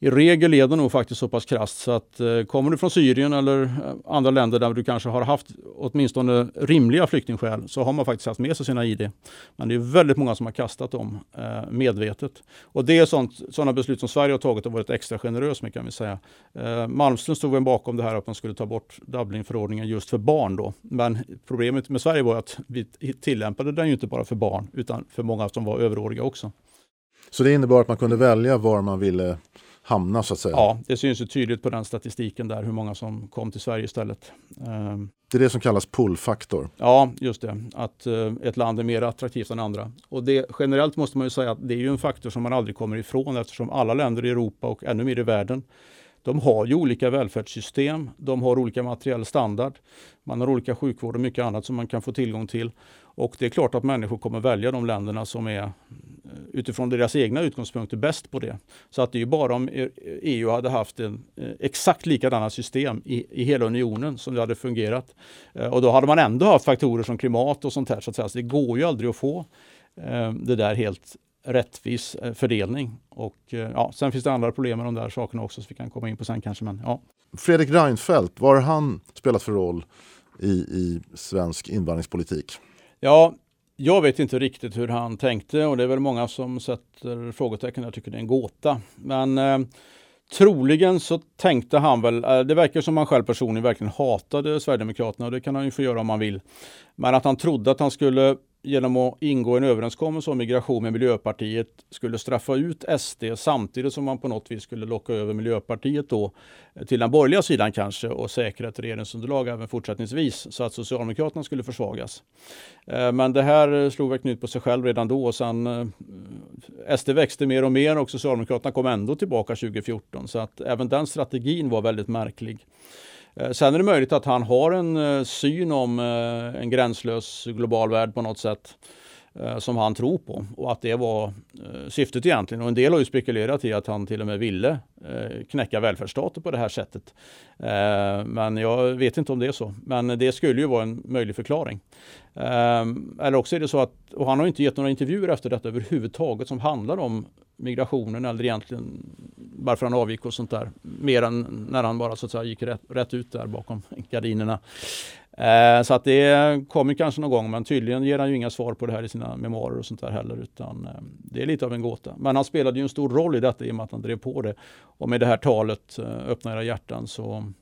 i regel är det nog faktiskt så pass krasst så att eh, kommer du från Syrien eller eh, andra länder där du kanske har haft åtminstone rimliga flyktingskäl så har man faktiskt haft med sig sina ID. Men det är väldigt många som har kastat dem eh, medvetet. Och det är sådana beslut som Sverige har tagit och varit extra generös med kan vi säga. Eh, Malmström stod väl bakom det här att man skulle ta bort Dublinförordningen just för barn då. Men problemet med Sverige var att vi tillämpade den ju inte bara för barn utan för många som var överåriga också. Så det innebar att man kunde välja var man ville hamna så att säga. Ja, det syns ju tydligt på den statistiken där hur många som kom till Sverige istället. Ehm. Det är det som kallas pullfaktor. Ja, just det. Att uh, ett land är mer attraktivt än andra. Och det, generellt måste man ju säga att det är ju en faktor som man aldrig kommer ifrån eftersom alla länder i Europa och ännu mer i världen de har ju olika välfärdssystem, de har olika materiell standard, man har olika sjukvård och mycket annat som man kan få tillgång till. Och det är klart att människor kommer välja de länderna som är eh, utifrån deras egna utgångspunkter bäst på det. Så att det är ju bara om EU hade haft en eh, exakt likadana system i, i hela unionen som det hade fungerat. Eh, och då hade man ändå haft faktorer som klimat och sånt här. Så, att säga. så det går ju aldrig att få det där helt rättvis fördelning. Och ja, sen finns det andra problem med de där sakerna också som vi kan komma in på sen kanske. Men, ja. Fredrik Reinfeldt, vad har han spelat för roll i, i svensk invandringspolitik? Ja, jag vet inte riktigt hur han tänkte och det är väl många som sätter frågetecken. Jag tycker det är en gåta. Men eh, troligen så tänkte han väl, eh, det verkar som han själv personligen verkligen hatade Sverigedemokraterna och det kan han ju få göra om han vill. Men att han trodde att han skulle genom att ingå en överenskommelse om migration med Miljöpartiet skulle straffa ut SD samtidigt som man på något vis skulle locka över Miljöpartiet då eh, till den borgerliga sidan kanske och säkra ett regeringsunderlag även fortsättningsvis så att Socialdemokraterna skulle försvagas. Eh, men det här eh, slog väl knut på sig själv redan då och sen SD växte mer och mer och Socialdemokraterna kom ändå tillbaka 2014 så att även den strategin var väldigt märklig. Eh, sen är det möjligt att han har en eh, syn om eh, en gränslös global värld på något sätt. Eh, som han tror på och att det var eh, syftet egentligen. Och en del har ju spekulerat i att han till och med ville eh, knäcka välfärdsstaten på det här sättet. Men jag vet inte om det är så. Men det skulle ju vara en möjlig förklaring. Ehm, eller också är det så att, och han har inte gett några intervjuer efter detta överhuvudtaget som handlar om migrationen eller egentligen varför han avgick och sånt där. Mer än när han bara så att säga gick rätt, rätt ut där bakom gardinerna. Eh, så att det kommer kanske någon gång men tydligen ger han ju inga svar på det här i sina memoarer och sånt där heller utan eh, det är lite av en gåta. Men han spelade ju en stor roll i detta i och med att han drev på det. Och med det här talet, eh, öppna era hjärtan, så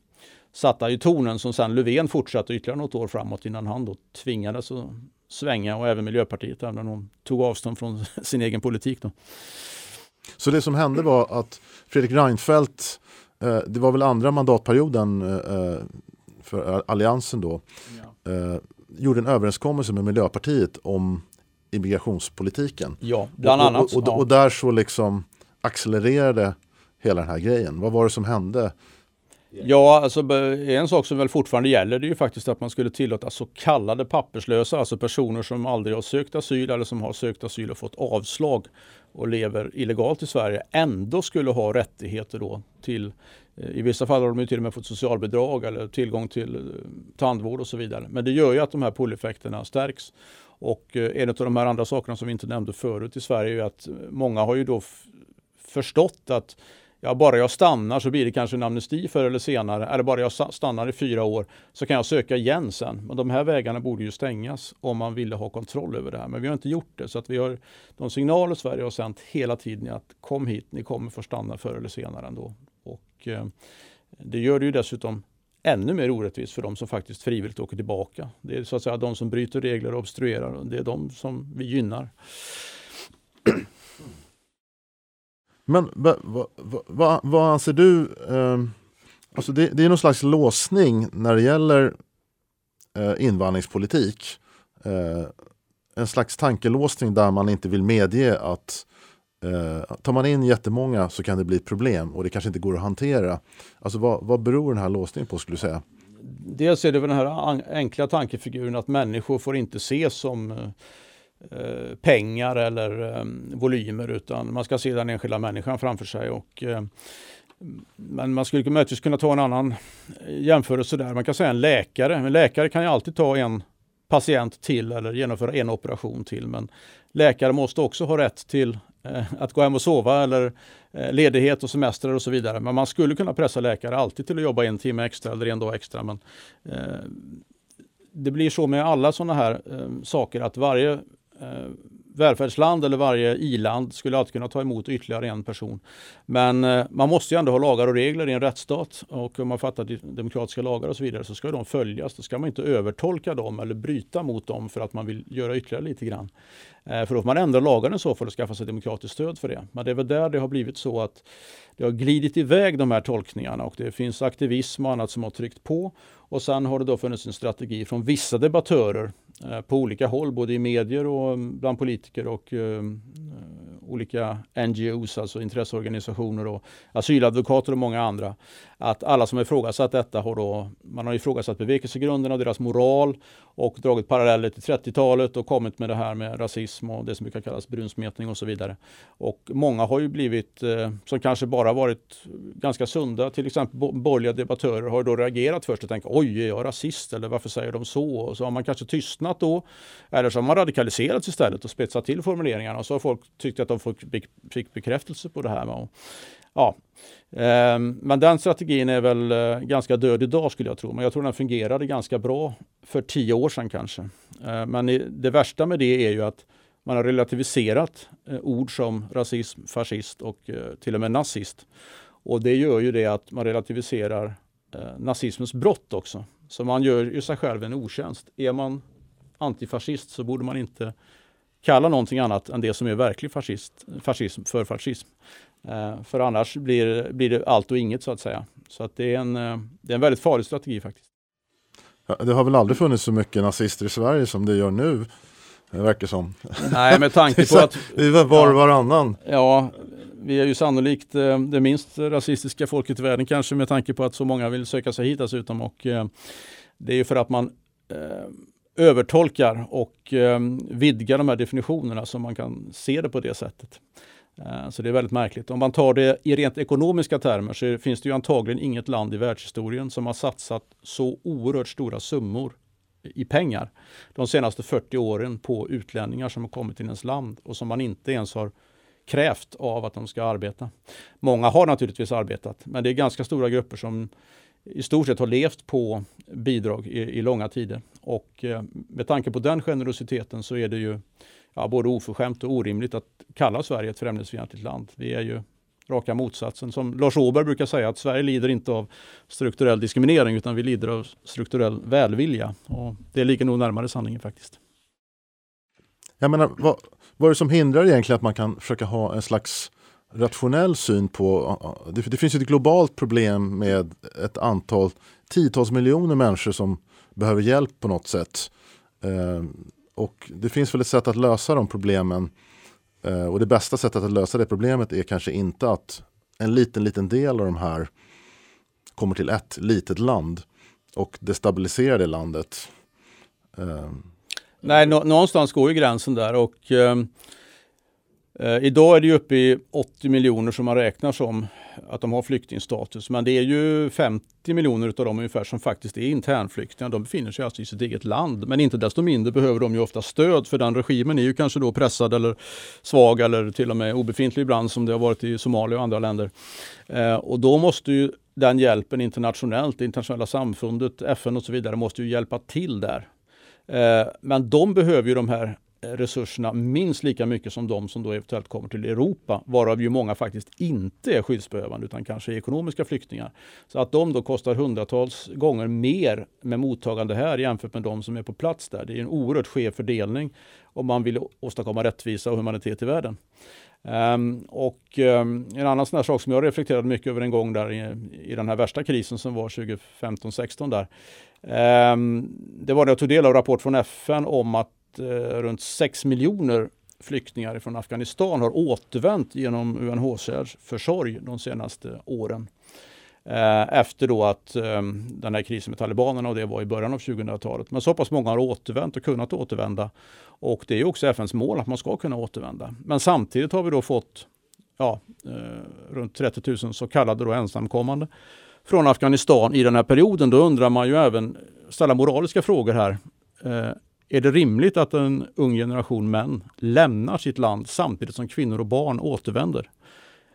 satte han ju tonen som sen Löfven fortsatte ytterligare något år framåt innan han då tvingades att svänga och även Miljöpartiet även om de tog avstånd från sin egen politik. Då. Så det som hände var att Fredrik Reinfeldt, eh, det var väl andra mandatperioden eh, eh, för Alliansen då, ja. eh, gjorde en överenskommelse med Miljöpartiet om immigrationspolitiken. Ja, bland annat. Och, och, och, och där så liksom accelererade hela den här grejen. Vad var det som hände? Ja, alltså en sak som väl fortfarande gäller det är ju faktiskt att man skulle tillåta så kallade papperslösa, alltså personer som aldrig har sökt asyl eller som har sökt asyl och fått avslag och lever illegalt i Sverige, ändå skulle ha rättigheter då till i vissa fall har de till och med fått socialbidrag eller tillgång till eh, tandvård och så vidare. Men det gör ju att de här pull-effekterna stärks. Och eh, en av de här andra sakerna som vi inte nämnde förut i Sverige är att eh, många har ju då förstått att ja, bara jag stannar så blir det kanske en amnesti förr eller senare. Eller bara jag stannar i fyra år så kan jag söka igen sen. Men de här vägarna borde ju stängas om man ville ha kontroll över det här. Men vi har inte gjort det. Så att vi har de signaler Sverige har sänt hela tiden är att kom hit, ni kommer få stanna förr eller senare ändå. Och eh, det gör det ju dessutom ännu mer orättvist för de som faktiskt frivilligt åker tillbaka. Det är så att säga de som bryter regler och obstruerar. Det är de som vi gynnar. Men va, va, va, vad anser du? Eh, alltså det, det, är någon slags låsning när det gäller eh, invandringspolitik. Eh, en slags tankelåsning där man inte vill medge att eh, tar man in jättemånga så kan det bli ett problem och det kanske inte går att hantera. Alltså vad, vad beror den här låsningen på skulle du säga? Dels är det väl den här enkla tankefiguren att människor får inte ses som eh, eh, pengar eller eh, volymer utan man ska se den enskilda människan framför sig. Och, eh, men man skulle möjligtvis kunna ta en annan jämförelse där. Man kan säga en läkare. En läkare kan ju alltid ta en patient till eller genomföra en operation till. Men läkare måste också ha rätt till Eh, att gå hem och sova eller eh, ledighet och semester och så vidare. Men man skulle kunna pressa läkare alltid till att jobba en timme extra eller en dag extra. Men eh, det blir så med alla sådana här saker att varje välfärdsland eller varje i-land skulle alltid kunna ta emot ytterligare en person. Men eh, man måste ju ändå ha lagar och regler i en rättsstat och om man fattar demokratiska lagar och så vidare så ska de följas. Då ska man inte övertolka dem eller bryta mot dem för att man vill göra ytterligare lite grann. Eh, för då får man ändra lagarna så fall och skaffa sig demokratiskt stöd för det. Men det är väl där det har blivit så att det har glidit iväg de här tolkningarna och det finns aktivism och annat som har tryckt på. Och sen har det då funnits en strategi från vissa debattörer Eh, på olika håll, både i medier och mm, bland politiker och eh, mm, olika NGOs, alltså intresseorganisationer och asyladvokater och många andra. Att alla som har ifrågasatt detta har då, man har ifrågasatt bevekelsegrunderna och deras moral och dragit paralleller till 30-talet och kommit med det här med rasism och det som brukar kallas brunsmetning och så vidare. Och många har ju blivit, eh, som kanske bara varit ganska sunda, till exempel borgerliga debattörer har då reagerat först och tänkt oj, är jag rasist eller varför säger de så? Och så har man kanske tystnat då. Eller så har man radikaliserats istället och spetsat till formuleringarna och så har folk tyckt att de fick bekräftelse på det här. Ja, ehm, men den strategin är väl eh, ganska död idag skulle jag tro. Men jag tror den fungerade ganska bra för tio år sedan kanske. Ehm, men det värsta med det är ju att man har relativiserat eh, ord som rasism, fascist och eh, till och med nazist. Och det gör ju det att man relativiserar nazismens brott också. Så man gör ju sig själv en otjänst. Är man antifascist så borde man inte kalla någonting annat än det som är verklig fascist, fascism för fascism. Eh, för annars blir, blir det allt och inget så att säga. Så att det, är en, eh, det är en väldigt farlig strategi faktiskt. Ja, det har väl aldrig funnits så mycket nazister i Sverige som det gör nu, det verkar som. Nej, med tanke på att... Vi var var och varannan. Ja, vi är ju sannolikt eh, det minst rasistiska folket i världen kanske med tanke på att så många vill söka sig hit dessutom. Och, eh, det är ju för att man eh, övertolkar och eh, vidgar de här definitionerna så man kan se det på det sättet. Eh, så det är väldigt märkligt. Om man tar det i rent ekonomiska termer så finns det ju antagligen inget land i världshistorien som har satsat så oerhört stora summor i pengar de senaste 40 åren på utlänningar som har kommit till ens land och som man inte ens har krävt av att de ska arbeta. Många har naturligtvis arbetat, men det är ganska stora grupper som i stort sett har levt på bidrag i, i långa tider. Och eh, med tanke på den generositeten så är det ju ja, både oförskämt och orimligt att kalla Sverige ett främlingsfientligt land. Vi är ju raka motsatsen. Som Lars Åberg brukar säga att Sverige lider inte av strukturell diskriminering utan vi lider av strukturell välvilja. Och det ligger nog närmare sanningen faktiskt. Jag menar, vad, vad är det som hindrar egentligen att man kan försöka ha en slags rationell syn på... Det, det finns ett globalt problem med ett antal tiotals miljoner människor som behöver hjälp på något sätt. Eh, och det finns väl ett sätt att lösa de problemen. Eh, och det bästa sättet att lösa det problemet är kanske inte att en liten, liten del av de här kommer till ett litet land och destabiliserar det landet. Eh. Nej, nå någonstans går ju gränsen där och eh, eh, idag är det uppe i 80 miljoner som man räknar som att de har flyktingstatus. Men det är ju 50 miljoner av dem ungefär som faktiskt är internflyktingar. De befinner sig alltså i sitt eget land. Men inte desto mindre behöver de ju ofta stöd för den regimen är ju kanske då pressad eller svag eller till och med obefintlig ibland som det har varit i Somalia och andra länder. Eh, och då måste ju den hjälpen internationellt, det internationella samfundet, FN och så vidare måste ju hjälpa till där. Eh, men de behöver ju de här resurserna minst lika mycket som de som då eventuellt kommer till Europa, varav ju många faktiskt inte är skyddsbehövande utan kanske är ekonomiska flyktingar. Så att de då kostar hundratals gånger mer med mottagande här jämfört med de som är på plats där. Det är en oerhört skev fördelning om man vill åstadkomma rättvisa och humanitet i världen. Um, och um, en annan sån sak som jag reflekterade mycket över en gång där i, i den här värsta krisen som var 2015-16 där. Um, det var när jag tog del av rapport från FN om att eh, runt 6 miljoner flyktingar från Afghanistan har återvänt genom UNHCRs försorg de senaste åren. Eh, efter då att eh, den här krisen med talibanerna och det var i början av 2000-talet. Men så pass många har återvänt och kunnat återvända. Och det är också FNs mål att man ska kunna återvända. Men samtidigt har vi då fått ja, eh, runt 30 000 så kallade då ensamkommande från Afghanistan i den här perioden. Då undrar man ju även ställa moraliska frågor här. Eh, är det rimligt att en ung generation män lämnar sitt land samtidigt som kvinnor och barn återvänder?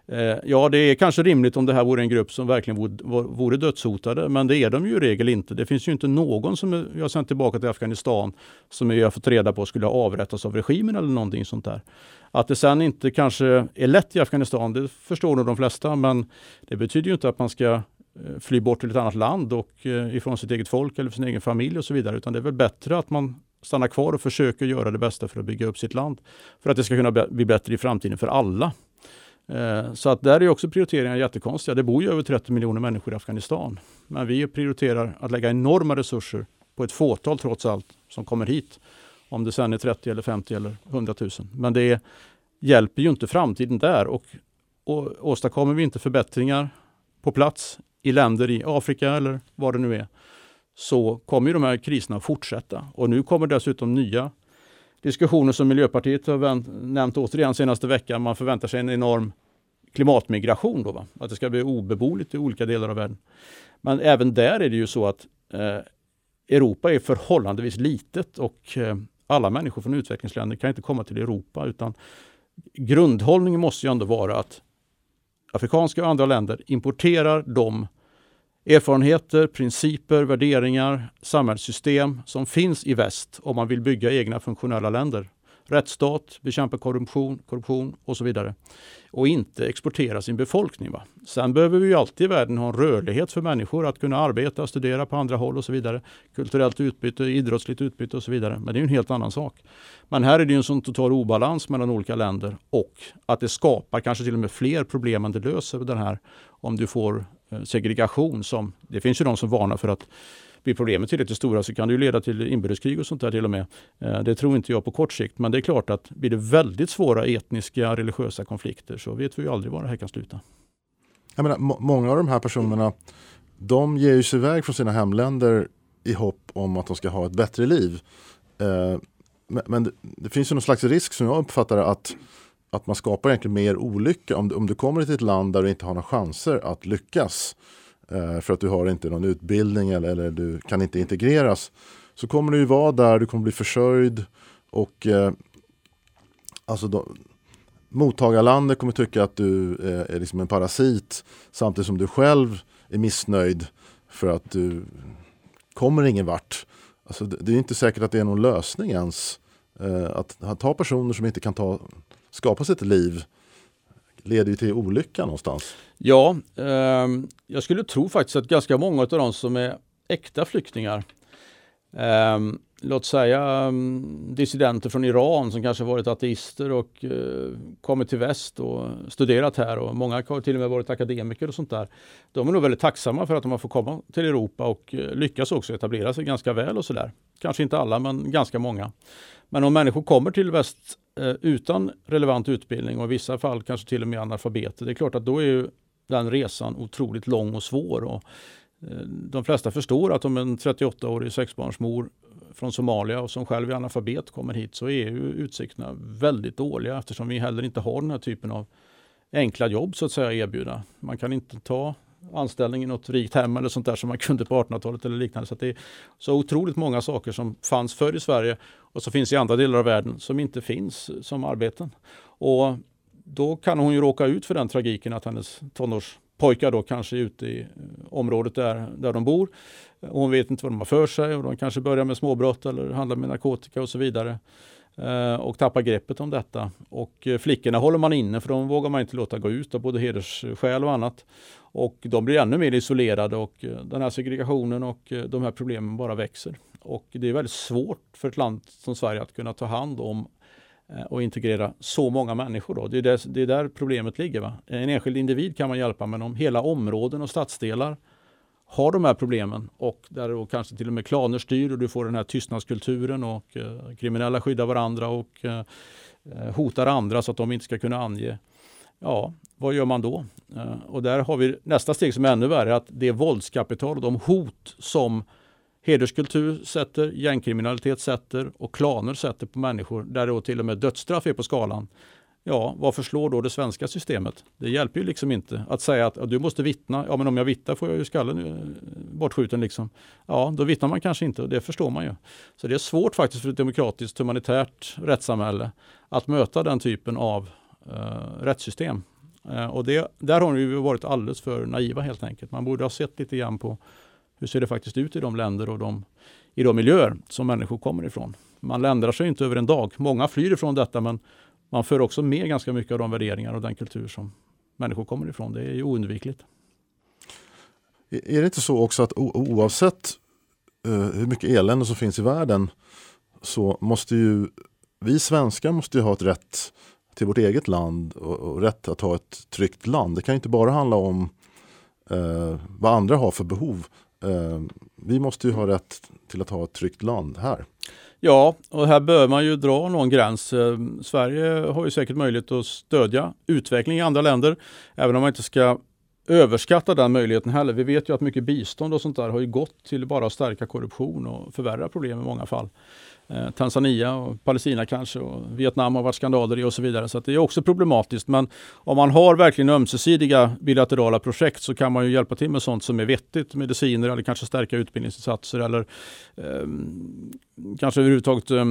Eh, ja, det är kanske rimligt om det här vore en grupp som verkligen vore dödshotade, men det är de ju i regel inte. Det finns ju inte någon som vi har sänt tillbaka till Afghanistan som vi har fått reda på skulle ha avrättats av regimen eller någonting sånt där. Att det sen inte kanske är lätt i Afghanistan, det förstår nog de flesta, men det betyder ju inte att man ska eh, fly bort till ett annat land och eh, ifrån sitt eget folk eller sin egen familj och så vidare, utan det är väl bättre att man stannar kvar och försöker göra det bästa för att bygga upp sitt land. För att det ska kunna bli bättre i framtiden för alla. Eh, så att där är också prioriteringarna jättekonstiga. Det bor ju över 30 miljoner människor i Afghanistan. Men vi prioriterar att lägga enorma resurser på ett fåtal trots allt som kommer hit. Om det sen är 30 eller 50 eller 100 000. Men det hjälper ju inte framtiden där. Och, och åstadkommer vi inte förbättringar på plats i länder i Afrika eller vad det nu är, så kommer de här kriserna att fortsätta. Och nu kommer dessutom nya diskussioner som Miljöpartiet har nämnt återigen senaste veckan. Man förväntar sig en enorm klimatmigration. Då, va? Att det ska bli obeboeligt i olika delar av världen. Men även där är det ju så att eh, Europa är förhållandevis litet och eh, alla människor från utvecklingsländer kan inte komma till Europa utan grundhållningen måste ju ändå vara att afrikanska och andra länder importerar de erfarenheter, principer, värderingar, samhällssystem som finns i väst om man vill bygga egna funktionella länder. Rättsstat, bekämpa korruption, korruption och så vidare. Och inte exportera sin befolkning. Va? Sen behöver vi ju alltid i världen ha en rörlighet för människor att kunna arbeta, studera på andra håll och så vidare. Kulturellt utbyte, idrottsligt utbyte och så vidare. Men det är en helt annan sak. Men här är det en sån total obalans mellan olika länder och att det skapar kanske till och med fler problem än det löser den här om du får eh, segregation som, det finns ju de som varnar för att blir problemet tillräckligt stora så kan det ju leda till inbördeskrig och sånt där till och med. Eh, det tror inte jag på kort sikt, men det är klart att blir det väldigt svåra etniska, religiösa konflikter så vet vi ju aldrig var det här kan sluta. Jag menar, många av de här personerna, de ger sig iväg från sina hemländer i hopp om att de ska ha ett bättre liv. Eh, men det, det finns ju någon slags risk som jag uppfattar att att man skapar egentligen mer olycka om du, om du kommer till ett land där du inte har några chanser att lyckas eh, Eh, för att du har inte någon utbildning eller, eller, du kan inte integreras så kommer du ju vara där, du kommer bli försörjd och eh, alltså då, mottagarlandet kommer tycka att du eh, är liksom en parasit samtidigt som du själv är missnöjd för att du kommer ingen vart. Alltså, det, är inte säkert att det är någon lösning ens eh, att, att ha personer som inte kan ta skapa sig ett liv leder ju till olycka någonstans. Ja, eh, jag skulle tro faktiskt att ganska många av de som är äkta flyktingar eh, låt säga ehm, dissidenter från Iran som kanske varit ateister och eh, kommit till väst och studerat här och många har till och med varit akademiker och sånt där. De är nog väldigt tacksamma för att de har fått komma till Europa och eh, lyckas också etablera sig ganska väl och sådär. Kanske inte alla men ganska många. Men om människor kommer till väst eh, utan relevant utbildning och i vissa fall kanske till och med analfabeter, det är klart att då är ju den resan otroligt lång och svår. Och, eh, de flesta förstår att om en 38-årig sexbarnsmor från Somalia och som själv är analfabet kommer hit så är ju utsikterna väldigt dåliga eftersom vi heller inte har den här typen av enkla jobb så att säga erbjuda. Man kan inte ta anställning i något rikt hem eller sånt där som man kunde på 1800-talet eller liknande. Så det är så otroligt många saker som fanns förr i Sverige och som finns i andra delar av världen som inte finns som arbeten. Och då kan hon ju råka ut för den tragiken att hennes tonårspojkar då kanske är ute i eh, området där, där de bor och hon vet inte vad de har för sig och de kanske börjar med småbrott eller handlar med narkotika och så vidare. Eh, och tappar greppet om detta. Och eh, flickorna håller man inne för de vågar man inte låta gå ut av både hedersskäl och annat. Och de blir ännu mer isolerade och eh, den här segregationen och de här problemen bara växer. Och det är väldigt svårt för ett land som Sverige att kunna ta hand om och integrera så många människor. Då. Det, är där, det är där problemet ligger. Va? En enskild individ kan man hjälpa men om hela områden och stadsdelar har de här problemen och där då kanske till och med klaner styr och du får den här tystnadskulturen och eh, kriminella skyddar varandra och eh, eh, hotar andra så att de inte ska kunna ange. Ja, vad gör man då? Eh, och där har vi nästa steg som är ännu värre, att det våldskapital och de hot som hederskultur sätter, gängkriminalitet sätter och klaner sätter på människor, där då till och med dödsstraff är på skalan. Ja, varför slår då det svenska systemet? Det hjälper ju liksom inte att säga att ja, du måste vittna. Ja, men om jag vittnar får jag ju skallen eh, bortskjuten. Liksom. Ja, då vittnar man kanske inte och det förstår man ju. Så det är svårt faktiskt för ett demokratiskt humanitärt rättssamhälle att möta den typen av eh, rättssystem. Eh, och det, där har vi varit alldeles för naiva helt enkelt. Man borde ha sett lite grann på hur ser det faktiskt ut i de länder och de, i de miljöer som människor kommer ifrån. Man ländrar sig inte över en dag. Många flyr ifrån detta men man för också med ganska mycket av de värderingar och den kultur som människor kommer ifrån. Det är ju oundvikligt. Är det inte så också att oavsett eh, hur mycket elände som finns i världen så måste ju vi svenskar måste ju ha ett rätt till vårt eget land och, och rätt att ha ett tryggt land. Det kan inte bara handla om eh, vad andra har för behov. Eh, vi måste ju ha rätt till att ha ett tryggt land här. Ja, och här bör man ju dra någon gräns. Eh, Sverige har ju säkert möjlighet att stödja utveckling i andra länder, även om man inte ska överskatta den möjligheten heller. Vi vet ju att mycket bistånd och sånt där har ju gått till bara att stärka korruption och förvärra problem i många fall. Eh, Tanzania och Palestina kanske och Vietnam har varit skandaler i och så vidare. Så det är också problematiskt. Men om man har verkligen ömsesidiga bilaterala projekt så kan man ju hjälpa till med sånt som är vettigt. Mediciner eller kanske stärka utbildningsinsatser eller eh, kanske överhuvudtaget eh,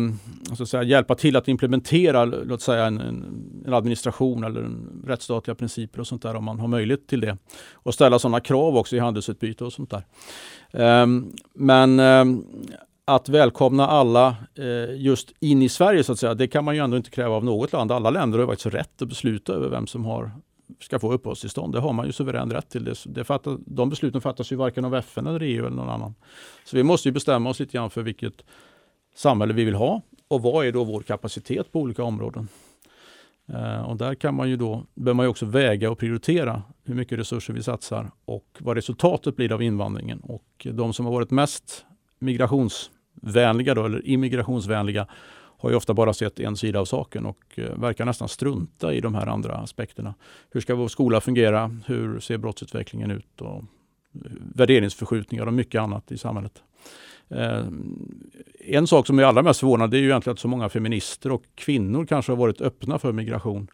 så att säga, hjälpa till att implementera låt säga en, en, administration eller en rättsstatliga principer och sånt där om man har möjlighet till det. Och ställa sådana krav också i handelsutbyte och sånt där. Um, men um, att välkomna alla eh, just in i Sverige så att säga, det kan man ju ändå inte kräva av något land. Alla länder har faktiskt rätt att besluta över vem som har, ska få uppehållstillstånd. Det har man ju suverän rätt till. Det, det fattar, de besluten fattas ju varken av FN eller EU eller någon annan. Så vi måste ju bestämma oss lite grann för vilket samhälle vi vill ha och vad är då vår kapacitet på olika områden. Eh, och där kan man ju då, behöver man ju också väga och prioritera hur mycket resurser vi satsar och vad resultatet blir av invandringen. Och de som har varit mest migrations vänliga då, eller immigrationsvänliga har ju ofta bara sett en sida av saken och eh, verkar nästan strunta i de här andra aspekterna. Hur ska vår skola fungera? Hur ser brottsutvecklingen ut? Och eh, värderingsförskjutningar och mycket annat i samhället. Eh, en sak som är allra mest förvånande är ju egentligen att så många feminister och kvinnor kanske har varit öppna för migration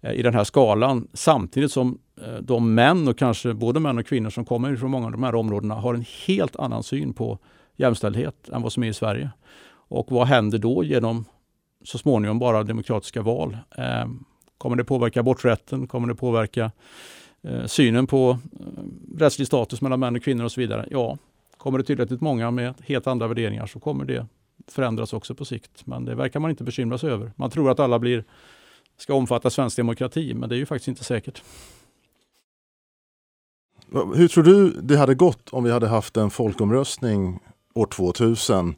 eh, i den här skalan samtidigt som eh, de män och kanske både män och kvinnor som kommer från många av de här områdena har en helt annan syn på jämställdhet än vad som är i Sverige. Och vad händer då genom så småningom bara demokratiska val? Eh, kommer det påverka aborträtten? Kommer det påverka eh, synen på eh, rättslig status mellan män och kvinnor och så vidare? Ja, kommer det tillräckligt många med helt andra värderingar så kommer det förändras också på sikt. Men det verkar man inte bekymra sig över. Man tror att alla blir ska omfatta svensk demokrati, men det är ju faktiskt inte säkert. Hur tror du det hade gått om vi hade haft en folkomröstning år 2000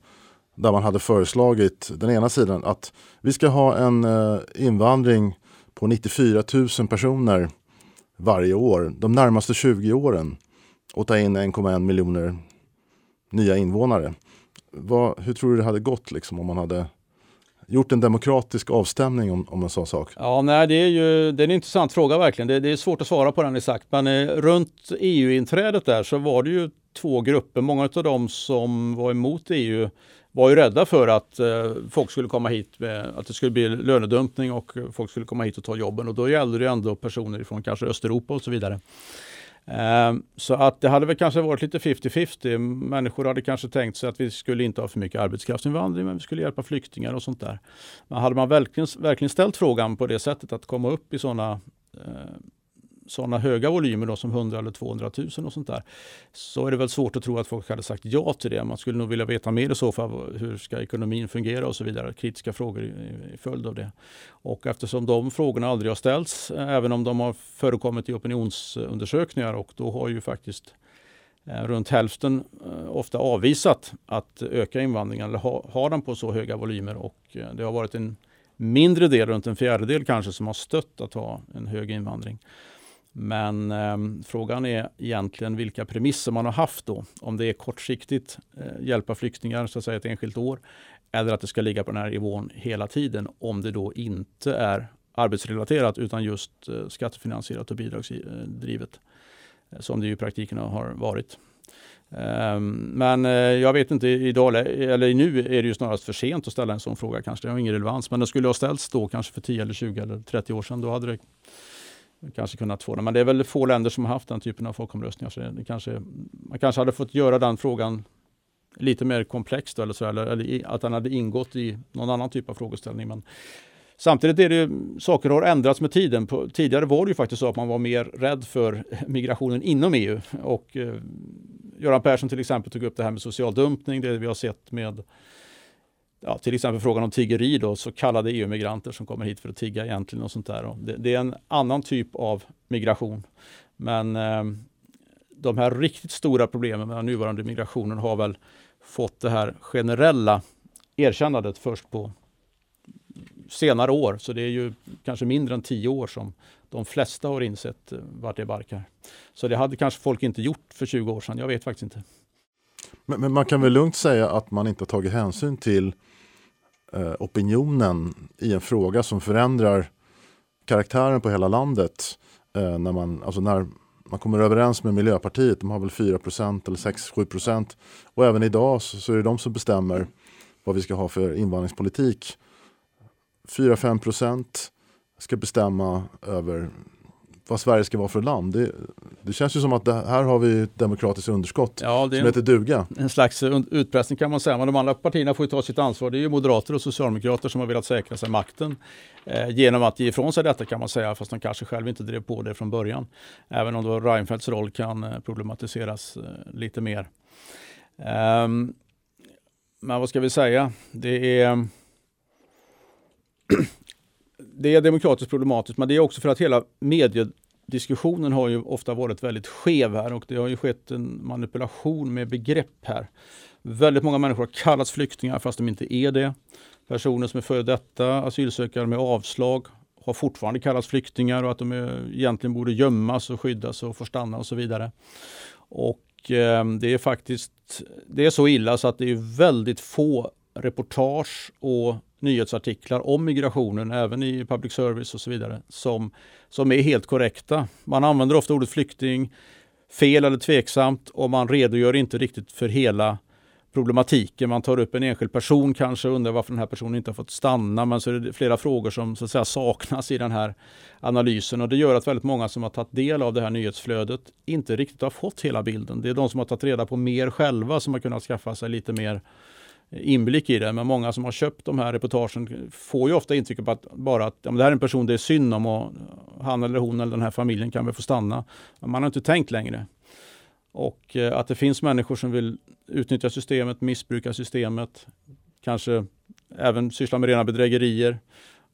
där man hade föreslagit den ena sidan att vi ska ha en eh, invandring på 94 000 personer varje år de närmaste 20 åren och ta in 1,1 miljoner nya invånare. Vad, hur tror du det hade gått liksom, om man hade gjort en demokratisk avstämning om, om en sån sak? Ja, nej, det är ju det är en intressant fråga verkligen. Det, det är svårt att svara på den exakt, men eh, runt EU-inträdet där så var det ju två grupper. Många av dem som var emot EU var ju rädda för att eh, folk skulle komma hit, med, att det skulle bli lönedumpning och folk skulle komma hit och ta jobben. Och då gällde det ändå personer från kanske Östeuropa och så vidare. Eh, så att det hade väl kanske varit lite 50-50. Människor hade kanske tänkt sig att vi skulle inte ha för mycket arbetskraftsinvandring, men vi skulle hjälpa flyktingar och sånt där. Men hade man verkligen, verkligen ställt frågan på det sättet att komma upp i sådana eh, sådana höga volymer då, som 100 eller 200 000 och sånt där, så är det väl svårt att tro att folk hade sagt ja till det. Man skulle nog vilja veta mer i så fall. Hur ska ekonomin fungera och så vidare. Kritiska frågor i, i följd av det. Och eftersom de frågorna aldrig har ställts, eh, även om de har förekommit i opinionsundersökningar och då har ju faktiskt eh, runt hälften eh, ofta avvisat att öka invandringen eller ha, ha den på så höga volymer och det har varit en mindre del, runt en fjärdedel kanske, som har stött att ha en hög invandring. Men eh, frågan är egentligen vilka premisser man har haft då. Om det är kortsiktigt eh, hjälpa flyktingar så att säga ett enskilt år eller att det ska ligga på den här nivån hela tiden om det då inte är arbetsrelaterat utan just eh, skattefinansierat och bidragsdrivet eh, som det i praktiken har varit. Ehm, men eh, jag vet inte, idag, eller nu är det ju snarast för sent att ställa en sån fråga kanske. Det har ingen relevans. Men det skulle ha ställts då kanske för 10 eller 20 eller 30 år sedan. Då hade det kanske kunnat få det. Men det är väl få länder som har haft den typen av folkomröstningar. Så det kanske, man kanske hade fått göra den frågan lite mer komplext eller, så, eller, eller att den hade ingått i någon annan typ av frågeställning. Men Samtidigt är det saker har ändrats med tiden. På, tidigare var det ju faktiskt så att man var mer rädd för migrationen inom EU. Och eh, Göran Persson till exempel tog upp det här med social dumpning, det vi har sett med ja, till exempel frågan om tiggeri, då, så kallade EU-migranter som kommer hit för att tigga egentligen och sånt där. Och det, det, är en annan typ av migration. Men eh, de här riktigt stora problemen med den nuvarande migrationen har väl fått det här generella erkännandet först på senare år. Så det är ju kanske mindre än tio år som de flesta har insett eh, vart det barkar. Så det hade kanske folk inte gjort för 20 år sedan. Jag vet faktiskt inte. Men, men man kan väl lugnt säga att man inte har tagit hänsyn till eh, Eh, opinionen i en fråga som förändrar karaktären på hela landet. Eh, när, man, alltså när man kommer överens med Miljöpartiet, de har väl 4% eller 6-7% Och även idag så, så är det de som bestämmer vad vi ska ha för invandringspolitik. 4-5% ska bestämma över vad Sverige ska vara för land. Det, det känns ju som att det, här har vi ett demokratiskt underskott ja, det som heter duga. En slags utpressning kan man säga, men de andra partierna får ta sitt ansvar. Det är ju moderater och socialdemokrater som har velat säkra sig makten eh, genom att ge ifrån sig detta kan man säga, fast de kanske själv inte drev på det från början. Även om då Reinfeldts roll kan eh, problematiseras eh, lite mer. Um, men vad ska vi säga? Det är det är demokratiskt problematiskt, men det är också för att hela mediediskussionen har ju ofta varit väldigt skev här och det har ju skett en manipulation med begrepp här. Väldigt många människor har kallats flyktingar fast de inte är det. Personer som är före detta asylsökare med avslag har fortfarande kallats flyktingar och att de egentligen borde gömmas och skyddas och få stanna och så vidare. Och eh, det är faktiskt det är så illa så att det är väldigt få reportage och nyhetsartiklar om migrationen, även i public service och så vidare, som, som är helt korrekta. Man använder ofta ordet flykting fel eller tveksamt och man redogör inte riktigt för hela problematiken. Man tar upp en enskild person kanske och undrar varför den här personen inte har fått stanna. Men så är det flera frågor som så att säga, saknas i den här analysen och det gör att väldigt många som har tagit del av det här nyhetsflödet inte riktigt har fått hela bilden. Det är de som har tagit reda på mer själva som har kunnat skaffa sig lite mer inblick i det. Men många som har köpt de här reportagen får ju ofta intrycket att bara att ja, det här är en person det är synd om och han eller hon eller den här familjen kan väl få stanna. Men man har inte tänkt längre. Och eh, att det finns människor som vill utnyttja systemet, missbruka systemet, kanske även syssla med rena bedrägerier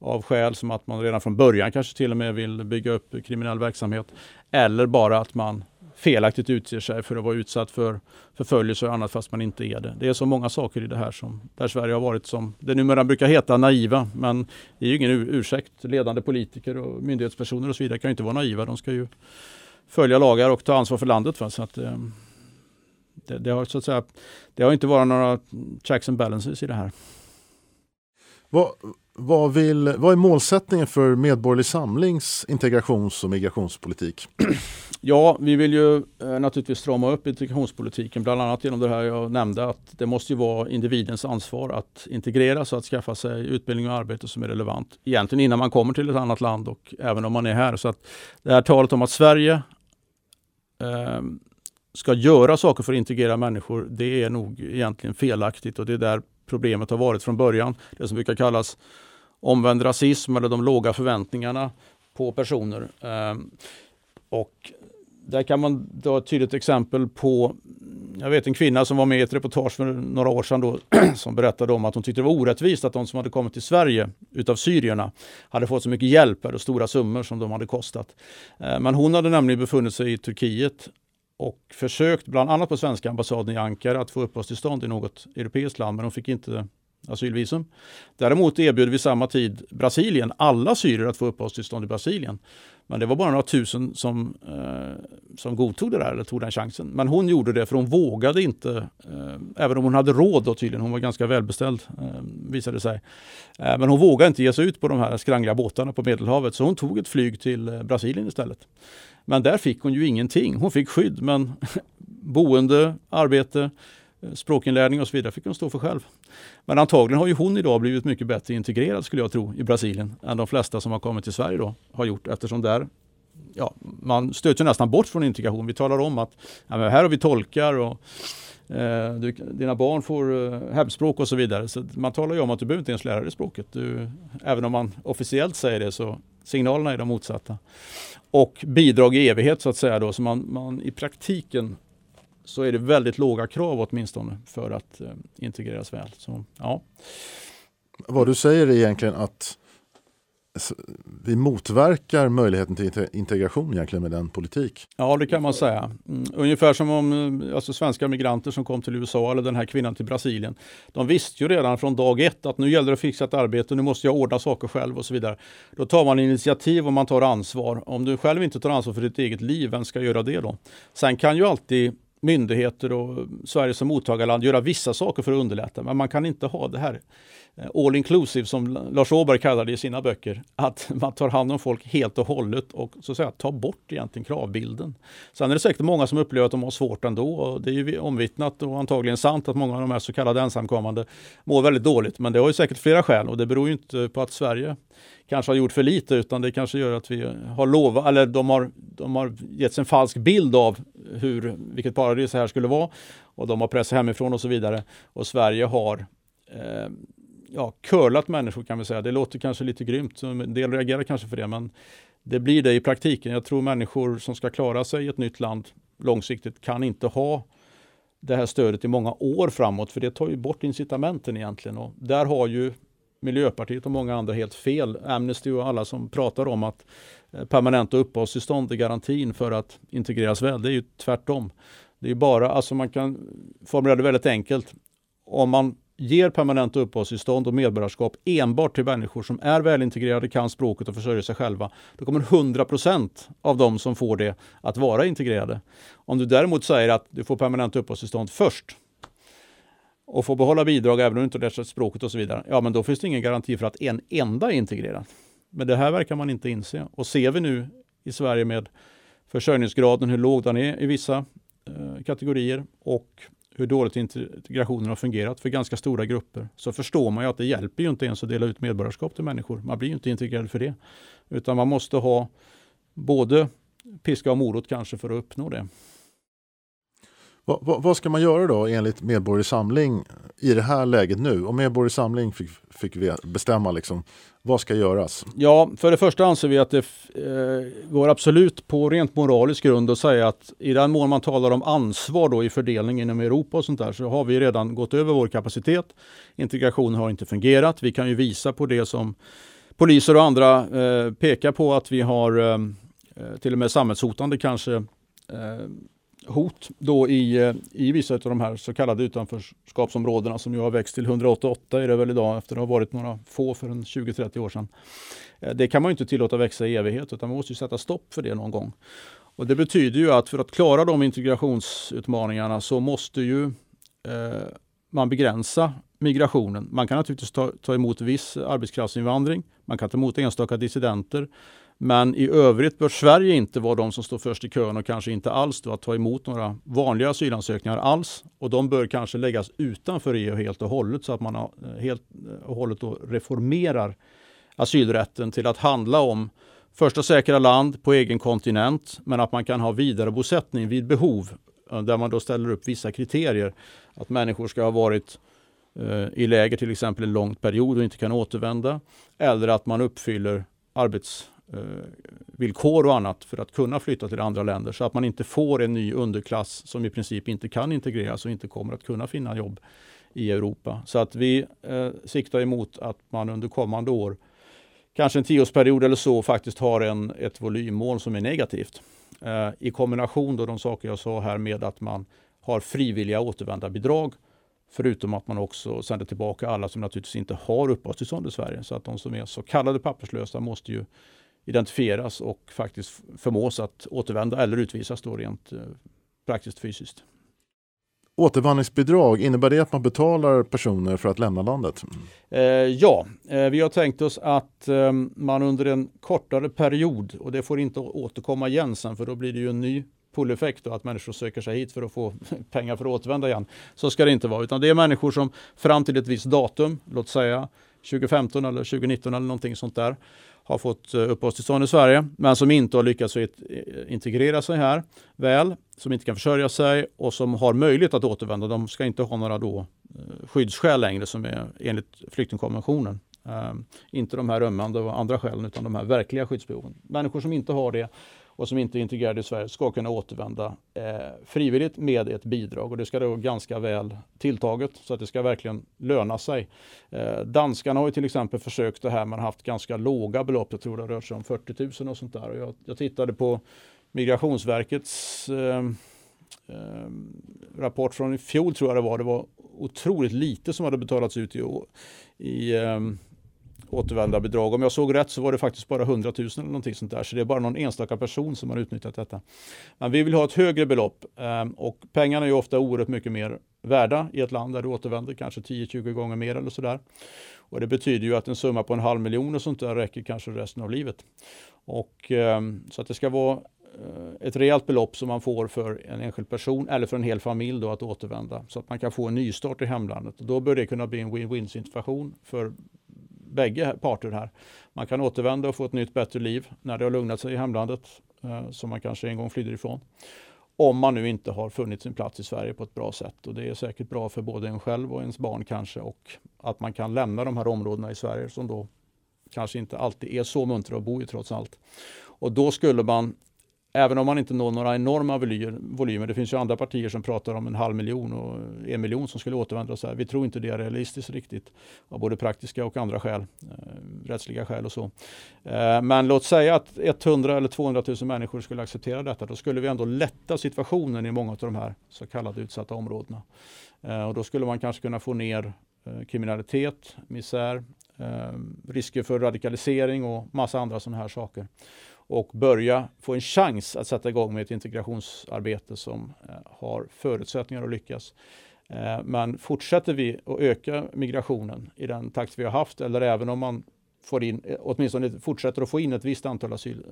av skäl som att man redan från början kanske till och med vill bygga upp kriminell verksamhet. Eller bara att man felaktigt utger sig för att vara utsatt för förföljelse och annat fast man inte är det. Det är så många saker i det här som där Sverige har varit som det numera brukar heta naiva. Men det är ju ingen ursäkt. Ledande politiker och myndighetspersoner och så vidare kan ju inte vara naiva. De ska ju följa lagar och ta ansvar för landet. Va? Så att, eh, det, det, har, så att säga, det har inte varit några checks and balances i det här. Vad, vad, vill, vad är målsättningen för Medborgerlig Samlings integrations och migrationspolitik? Ja, vi vill ju eh, naturligtvis strama upp integrationspolitiken, bland annat genom det här jag nämnde att det måste ju vara individens ansvar att integreras och att skaffa sig utbildning och arbete som är relevant. Egentligen innan man kommer till ett annat land och även om man är här. Så att det här talet om att Sverige eh, ska göra saker för att integrera människor, det är nog egentligen felaktigt och det är där problemet har varit från början. Det som brukar kallas omvänd rasism eller de låga förväntningarna på personer. Eh, och där kan man ta ett tydligt exempel på, jag vet en kvinna som var med i ett reportage för några år sedan då, som berättade om att hon tyckte det var orättvist att de som hade kommit till Sverige utav syrierna hade fått så mycket hjälp och stora summor som de hade kostat. Eh, men hon hade nämligen befunnit sig i Turkiet och försökt bland annat på svenska ambassaden i Ankara att få uppehållstillstånd i något europeiskt land men hon fick inte asylvisum. Däremot erbjöd vi samma tid Brasilien, alla syrier att få uppehållstillstånd i Brasilien. Men det var bara några tusen som, eh, som godtog det där eller tog den chansen. Men hon gjorde det för hon vågade inte, eh, även om hon hade råd då tydligen, hon var ganska välbeställd eh, visade sig. Eh, men hon vågade inte ge sig ut på de här skrangliga båtarna på Medelhavet så hon tog ett flyg till eh, Brasilien istället. Men där fick hon ju ingenting. Hon fick skydd men boende, arbete, Eh, Eh, språkinlärning och så vidare fick hon stå för själv. Men antagligen har ju hon idag blivit mycket bättre integrerad skulle jag tro i Brasilien än de flesta som har kommit till Sverige då har gjort eftersom där ja, man stöter nästan bort från integration. Vi talar om att ja, här har vi tolkar och eh, du, dina barn får eh, hemspråk och så vidare. Så man talar ju om att du behöver inte ens lära dig språket. Du, även om man officiellt säger det så signalerna är de motsatta. Och bidrag i evighet så att säga då, så man, man i praktiken så är det väldigt låga krav åtminstone för att eh, integreras väl. Så, ja. Vad du säger är egentligen att vi motverkar möjligheten till integration egentligen med den politik. Ja, det kan man säga. Mm, ungefär som om eh, alltså, svenska migranter som kom till USA eller den här kvinnan till Brasilien. De visste ju redan från dag ett att nu gäller det att fixa ett arbete, nu måste jag ordna saker själv och så vidare. Då tar man initiativ och man tar ansvar. Om du själv inte tar ansvar för ditt eget liv, vem ska göra det då? Sen kan ju alltid myndigheter och Sverige som mottagarland göra vissa saker för att underlätta. Men man kan inte ha det här eh, all inclusive som Lars Åberg kallar det i sina böcker. Att man tar hand om folk helt och hållet och så att säga tar bort egentligen kravbilden. Sen är det säkert många som upplever att de har svårt ändå och det är ju omvittnat och antagligen sant att många av de här så kallade ensamkommande mår väldigt dåligt. Men det har ju säkert flera skäl och det beror ju inte på att Sverige kanske har gjort för lite utan det kanske gör att vi har lovat, eller de har, de har getts en falsk bild av hur, vilket paradis det här skulle vara och de har press hemifrån och så vidare. Och Sverige har eh, ja, curlat människor kan vi säga. Det låter kanske lite grymt, en del reagerar kanske för det men det blir det i praktiken. Jag tror människor som ska klara sig i ett nytt land långsiktigt kan inte ha det här stödet i många år framåt för det tar ju bort incitamenten egentligen och där har ju Miljöpartiet och många andra helt fel. Amnesty och alla som pratar om att eh, permanenta uppehållstillstånd är garantin för att integreras väl. Det är ju tvärtom. Det är bara, alltså man kan formulera det väldigt enkelt. Om man ger permanent uppehållstillstånd och medborgarskap enbart till människor som är välintegrerade, kan språket och försörjer sig själva, då kommer 100% av de som får det att vara integrerade. Om du däremot säger att du får permanent uppehållstillstånd först, och får behålla bidrag även om du inte lärt sig språket och så vidare, ja men då finns det ingen garanti för att en enda är integrerad. Men det här verkar man inte inse. Och ser vi nu i Sverige med försörjningsgraden, hur låg den är i vissa eh, kategorier och hur dåligt integrationen har fungerat för ganska stora grupper, så förstår man ju att det hjälper ju inte ens att dela ut medborgarskap till människor. Man blir ju inte integrerad för det. Utan man måste ha både piska och morot kanske för att uppnå det. Vad, vad, ska man göra då enligt Medborgerlig Samling i det här läget nu? Om Medborgerlig Samling fick, fick bestämma, liksom, vad ska göras? Ja, för det första anser vi att det eh, går absolut på rent moralisk grund att säga att i den mån man talar om ansvar då i fördelning inom Europa och sånt där så har vi redan gått över vår kapacitet. Integrationen har inte fungerat. Vi kan ju visa på det som poliser och andra eh, pekar på att vi har eh, eh till och med samhällshotande kanske eh, hot då i, eh, i vissa av de här så kallade utanförskapsområdena som ju har växt till 188 är det väl idag efter att ha varit några få för en 20-30 år sedan. Eh, det kan man inte tillåta växa i evighet utan man måste sätta stopp för det någon gång. Och Det betyder ju att för att klara de integrationsutmaningarna så måste ju eh, man begränsa migrationen. Man kan naturligtvis ta, ta emot viss arbetskraftsinvandring. Man kan ta emot enstaka dissidenter. Men i övrigt bör Sverige inte vara de som står först i kön och kanske inte alls då att ta emot några vanliga asylansökningar alls. Och de bör kanske läggas utanför EU helt och hållet så att man eh, helt eh, och hållet då reformerar asylrätten till att handla om första säkra land på egen kontinent men att man kan ha vidarebosättning vid behov eh, där man då ställer upp vissa kriterier. Att människor ska ha varit eh, i läger till exempel en lång period och inte kan återvända. Eller att man uppfyller Eh, villkor och annat för att kunna flytta till andra länder så att man inte får en ny underklass som i princip inte kan integreras och inte kommer att kunna finna jobb i Europa. Så att vi eh, siktar emot att man under kommande år, kanske en tioårsperiod eller så, faktiskt har en, ett volymmål som är negativt. Eh, I kombination då de saker jag sa här med att man har frivilliga återvändarbidrag Förutom att man också sänder tillbaka alla som naturligtvis inte har uppehållstillstånd i Sverige. Så att de som är så kallade papperslösa måste ju identifieras och faktiskt förmås att återvända eller utvisas då rent eh, praktiskt fysiskt. Återvandringsbidrag, innebär det att man betalar personer för att lämna landet? Eh, ja, eh, vi har tänkt oss att eh, man under en kortare period, och det får inte återkomma igen sen för då blir det ju en ny pull-effekt och att människor söker sig hit för att få pengar för att återvända igen. Så ska det inte vara, utan det är människor som fram till ett visst datum, låt säga 2015 eller 2019 eller någonting sånt där, har fått eh, uppehållstillstånd i Sverige, men som inte har lyckats integrera sig här väl, som inte kan försörja sig och som har möjlighet att återvända. De ska inte ha några då eh, skyddsskäl längre som är enligt flyktingkonventionen. Uh, inte de här ömmande och andra skälen utan de här verkliga skyddsbehoven. Människor som inte har det och som inte är integrerade i Sverige ska kunna återvända eh, frivilligt med ett bidrag och det ska då ganska väl tilltaget så att det ska verkligen löna sig. Eh, danskarna har ju till exempel försökt det här, men haft ganska låga belopp, jag tror det rör sig om 40 000 och sånt där. Och jag, jag tittade på Migrationsverkets eh, eh, rapport från i fjol tror jag det var. Det var otroligt lite som hade betalats ut i, i eh, återvändarbidrag. Om jag såg rätt så var det faktiskt bara 100 000 eller någonting sånt där. Så det är bara någon enstaka person som har utnyttjat detta. Men vi vill ha ett högre belopp ehm, och pengarna är ju ofta oerhört mycket mer värda i ett land där du återvänder kanske 10-20 gånger mer eller sådär. Och det betyder ju att en summa på en halv miljon och sånt där räcker kanske resten av livet. Och, ehm, så att det ska vara eh, ett rejält belopp som man får för en enskild person eller för en hel familj då att återvända så att man kan få en nystart i hemlandet. Då bör det kunna bli en win-win situation för bägge parter här. Man kan återvända och få ett nytt bättre liv när det har lugnat sig i hemlandet eh, som man kanske en gång flydde ifrån. Om man nu inte har funnit sin plats i Sverige på ett bra sätt. Och det är säkert bra för både en själv och ens barn kanske. Och att man kan lämna de här områdena i Sverige som då kanske inte alltid är så muntra att bo i trots allt. Och då skulle man Även om man inte når några enorma volymer, det finns ju andra partier som pratar om en halv miljon och en miljon som skulle återvända. Så här. Vi tror inte det är realistiskt riktigt av både praktiska och andra skäl, eh, rättsliga skäl och så. Eh, men låt säga att 100 eller 200 000 människor skulle acceptera detta. Då skulle vi ändå lätta situationen i många av de här så kallade utsatta områdena. Eh, och då skulle man kanske kunna få ner kriminalitet, misär, risker för radikalisering och massa andra sådana här saker och börja få en chans att sätta igång med ett integrationsarbete som eh, har förutsättningar att lyckas. Eh, men fortsätter vi att öka migrationen i den takt vi har haft eller även om man får in, eh, åtminstone fortsätter att få in ett visst antal asyl,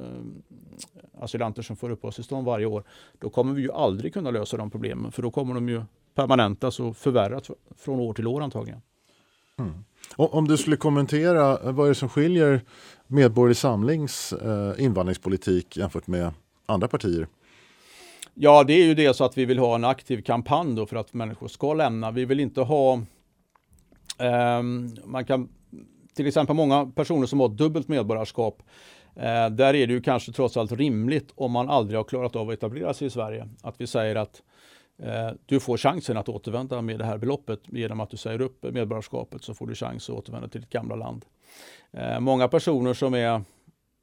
asylanter som får uppehållstillstånd varje år, då kommer vi ju aldrig kunna lösa de problemen för då kommer de ju permanentas och förvärras från år till år antagligen. Mm. Om du skulle kommentera, vad är det som skiljer Medborgerlig Samlings eh, invandringspolitik jämfört med andra partier? Ja, det är ju det så att vi vill ha en aktiv kampanj för att människor ska lämna. Vi vill inte ha eh, man kan till exempel många personer som har dubbelt medborgarskap eh, där är det ju kanske trots allt rimligt om man aldrig har klarat av att etablera sig i Sverige. Att vi säger att Eh, du får chansen att återvända med det här beloppet genom att du säger upp medborgarskapet så får du chans att återvända till ditt gamla land. Eh, många personer som är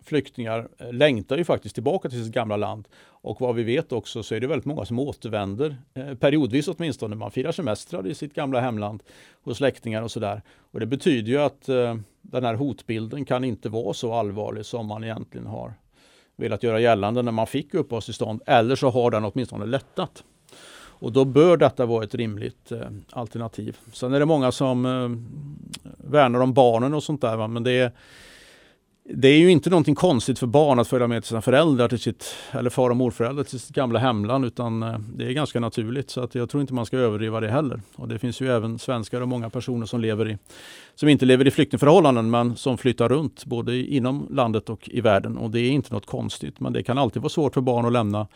flyktingar eh, längtar ju faktiskt tillbaka till sitt gamla land. Och vad vi vet också så är det väldigt många som återvänder, eh, periodvis åtminstone. Man firar semestrar i sitt gamla hemland hos släktingar och sådär. Och det betyder ju att eh, den här hotbilden kan inte vara så allvarlig som man egentligen har velat göra gällande när man fick uppehållstillstånd. Eller så har den åtminstone lättat. Och då bör detta vara ett rimligt eh, alternativ. Sen är det många som eh, värnar om barnen och sånt där. Va? Men det är, det är ju inte någonting konstigt för barn att följa med till sina föräldrar, till sitt, eller far och morföräldrar till sitt gamla hemland, utan eh, det är ganska naturligt. Så att jag tror inte man ska överdriva det heller. Och det finns ju även svenskar och många personer som, lever i, som inte lever i flyktingförhållanden, men som flyttar runt både inom landet och i världen. Och det är inte något konstigt, men det kan alltid vara svårt för barn att lämna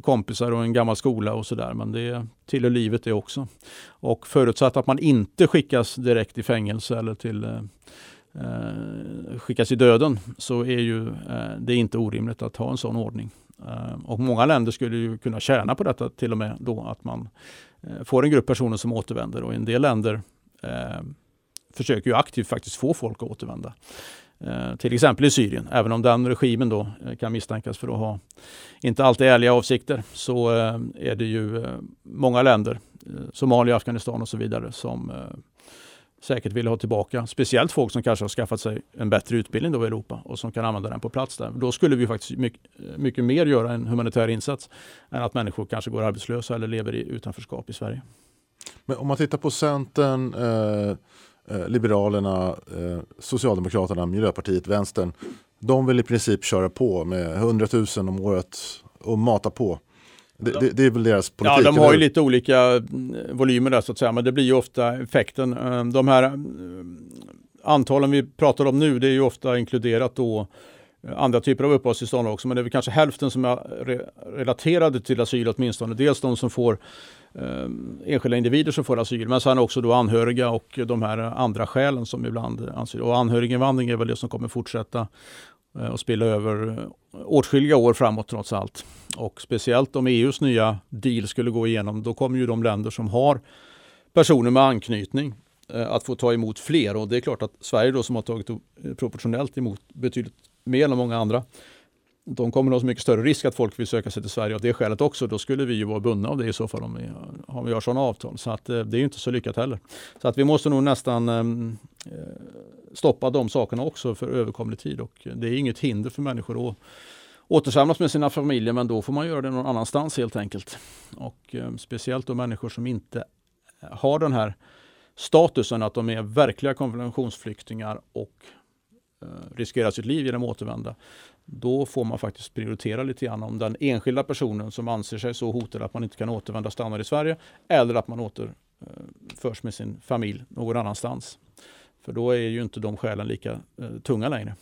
kompisar och en gammal skola och sådär. Men det tillhör livet det också. Och förutsatt att man inte skickas direkt i fängelse eller till eh, eh, skickas i döden så är ju eh, det inte orimligt att ha en sån ordning. Eh, och många länder skulle ju kunna tjäna på detta till och med då att man eh, får en grupp personer som återvänder och en del länder eh, försöker ju aktivt faktiskt få folk att återvända. Eh, till exempel i Syrien, även om den regimen då eh, kan misstänkas för att ha inte alltid ärliga avsikter så eh, är det ju många länder, Somalia, Afghanistan och så vidare som säkert vill ha tillbaka. Speciellt folk som kanske har skaffat sig en bättre utbildning då i Europa och som kan använda den på plats där. Då skulle vi faktiskt mycket, mycket mer göra en humanitär insats än att människor kanske går arbetslösa eller lever i utanförskap i Sverige. Men om man tittar på Centern, eh, eh Liberalerna, eh, Socialdemokraterna, Miljöpartiet, Vänstern. De vill i princip köra på med 100 000 om året och mata på. Det, det, det, är väl deras politik? Ja, de har ju lite olika mm, volymer där så att säga, men det blir ju ofta effekten. Ehm, de här mm, antalen vi pratar om nu, det är ju ofta inkluderat då eh, andra typer av uppehållstillstånd också, men det är väl kanske hälften som är relaterade till asyl åtminstone. Dels de som får eh, enskilda individer som får asyl, men sen också då anhöriga och de här andra skälen som ibland anser. Och anhöriginvandring är väl det som kommer fortsätta Eh, och spilla över eh, åtskilliga år framåt trots allt. Och speciellt om EUs nya deal skulle gå igenom, då kommer ju de länder som har personer med anknytning eh, att få ta emot fler. Och det är klart att Sverige då som har tagit proportionellt emot betydligt mer än många andra, de kommer att ha så mycket större risk att folk vill söka sig till Sverige av det skälet också. Då skulle vi ju vara bundna av det i så fall om vi, om vi har sådana avtal. Så att, eh, det är inte så lyckat heller. Så att vi måste nog nästan ehm, eh, stoppa de sakerna också för överkomlig tid. Och det är inget hinder för människor att återsamlas med sina familjer men då får man göra det någon annanstans helt enkelt. Och eh, speciellt då människor som inte eh, har den här statusen att de är verkliga konventionsflyktingar och eh, riskerar sitt liv genom att återvända. Då får man faktiskt prioritera lite grann om den enskilda personen som anser sig så hotad att man inte kan återvända stannar i Sverige eller att man återförs eh, med sin familj någon annanstans. För då är ju inte de skälen lika eh, tunga längre.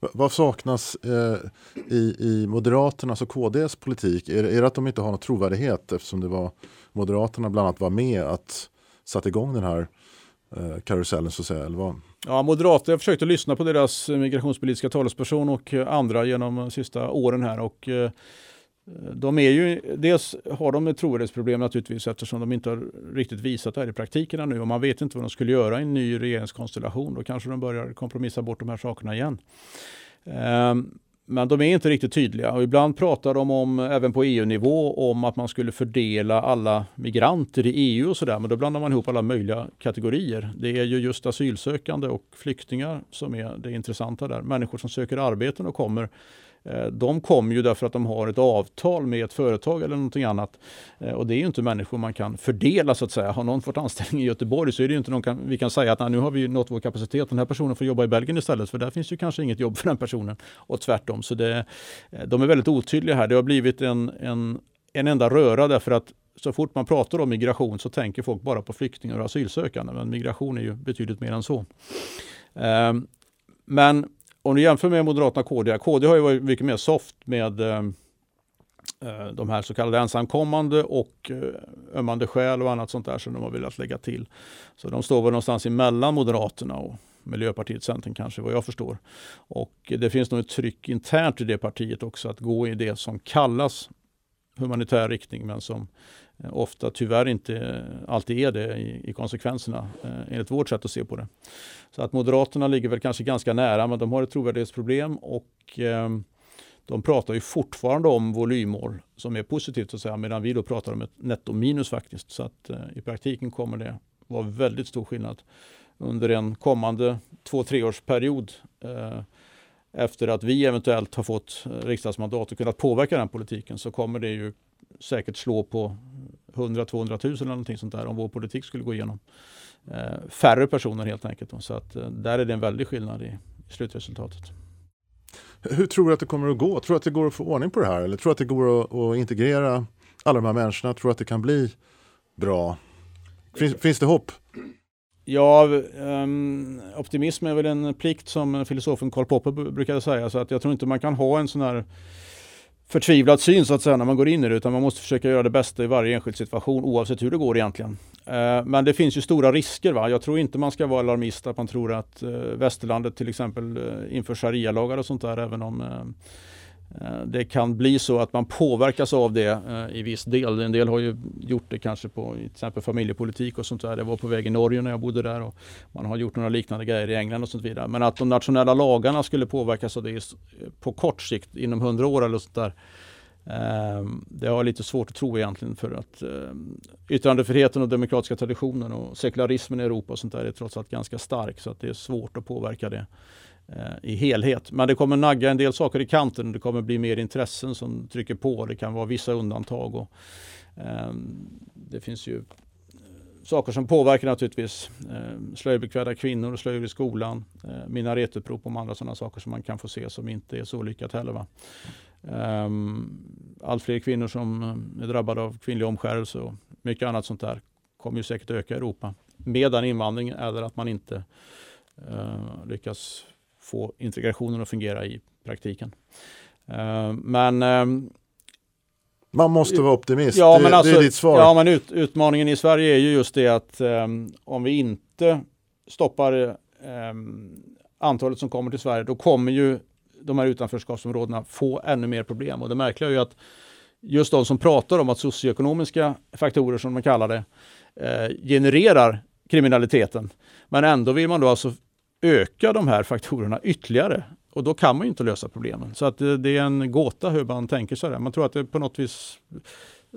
Vad saknas eh, i, i Moderaternas och KDs politik? Är, är det att de inte har någon trovärdighet eftersom det var Moderaterna bland annat var med att sätta igång den här eh, karusellen så att säga? Eller vad? Ja, Moderaterna, jag försökte lyssna på deras migrationspolitiska talesperson och andra genom de sista åren här och eh, de är ju, dels har de ett trovärdighetsproblem naturligtvis eftersom de inte har riktigt visat det här i praktiken ännu och man vet inte vad de skulle göra i en ny regeringskonstellation. Då kanske de börjar kompromissa bort de här sakerna igen. Um, men de är inte riktigt tydliga och ibland pratar de om, även på EU-nivå, om att man skulle fördela alla migranter i EU och sådär. Men då blandar man ihop alla möjliga kategorier. Det är ju just asylsökande och flyktingar som är det intressanta där. Människor som söker arbeten och kommer Eh, de kommer ju därför att de har ett avtal med ett företag eller någonting annat. Eh, och det är ju inte människor man kan fördela så att säga. Har någon fått anställning i Göteborg så är det ju inte någon kan, vi kan säga att nu har vi nått vår kapacitet. Den här personen får jobba i Belgien istället för där finns ju kanske inget jobb för den personen. Och tvärtom. Så det, eh, de är väldigt otydliga här. Det har blivit en, en, en enda röra därför att så fort man pratar om migration så tänker folk bara på flyktingar och asylsökande. Men migration är ju betydligt mer än så. Ehm, men om du jämför med Moderaterna och KD, KD har ju varit mycket mer soft med eh, eh, de här så kallade ensamkommande och eh, ömmande skäl och annat sånt där som de har velat lägga till. Så de står väl någonstans emellan Moderaterna och Miljöpartiet, Centern kanske, vad jag förstår. Och det finns nog ett tryck internt i det partiet också att gå i det som kallas humanitär riktning men som Eh, ofta tyvärr inte alltid är det i, i konsekvenserna eh, enligt vårt sätt att se på det. Så att Moderaterna ligger väl kanske ganska nära men de har ett trovärdighetsproblem och ehm, de pratar ju fortfarande om volymmål som är positivt så att säga, medan vi då pratar om ett nettominus faktiskt. Så att eh, i praktiken kommer det vara väldigt stor skillnad under en kommande två, treårsperiod eh, efter att vi eventuellt har fått eh, riksdagsmandat och kunnat påverka den politiken så kommer det ju säkert slå på 100-200 000 eller någonting sånt där om vår politik skulle gå igenom. Eh, färre personer helt enkelt. Så att eh, där är det en väldig skillnad i, i slutresultatet. Hur tror du att det kommer att gå? Tror du att det går att få ordning på det här? Eller tror du att det går att, att integrera alla de här människorna? Tror du att det kan bli bra? Finns, finns det hopp? Ja, um, optimism är väl en plikt som filosofen Karl Popper brukade säga. Så att jag tror inte man kan ha en sån här förtvivlad syn så att säga när man går in i det utan man måste försöka göra det bästa i varje enskild situation oavsett hur det går egentligen. Eh, men det finns ju stora risker. Va? Jag tror inte man ska vara alarmist att man tror att eh, västerlandet till exempel eh, inför sharia-lagar och sånt där även om eh, Eh, det kan bli så att man påverkas av det eh, i viss del. En del har ju gjort det kanske på till exempel familjepolitik och sånt där. Jag var på väg i Norge när jag bodde där och man har gjort några liknande grejer i England och sånt vidare. Men att de nationella lagarna skulle påverkas av det på kort sikt inom hundra år eller sånt där ehm, det har jag lite svårt att tro egentligen för att eh, yttrandefriheten och demokratiska traditionen och sekularismen i Europa och sånt där är trots allt ganska stark så att det är svårt att påverka det Eh, i helhet. Men det kommer nagga en del saker i kanten. Det kommer bli mer intressen som trycker på. Det kan vara vissa undantag. Och, eh, det finns ju eh, saker som påverkar naturligtvis. Eh, slöjbeklädda kvinnor och slöjor i skolan. Eh, minaretupprop och andra sådana saker som man kan få se som inte är så lyckat heller. Va? Eh, allt fler kvinnor som eh, är drabbade av kvinnlig omskärelse och mycket annat sånt där kommer ju säkert öka i Europa Medan invandring invandringen eller att man inte eh, lyckas få integrationen att fungera i praktiken. Uh, men um, man måste vara optimist, ja, det, men alltså, det är ditt svar. Ja, men ut, utmaningen i Sverige är ju just det att um, om vi inte stoppar um, antalet som kommer till Sverige, då kommer ju de här utanförskapsområdena få ännu mer problem. Och det märkliga är ju att just de som pratar om att socioekonomiska faktorer, som man kallar det, eh, genererar kriminaliteten. Men ändå vill man då alltså öka de här faktorerna ytterligare. Och då kan man ju inte lösa problemen. Så att det, det är en gåta hur man tänker sig det. Man tror att det på något vis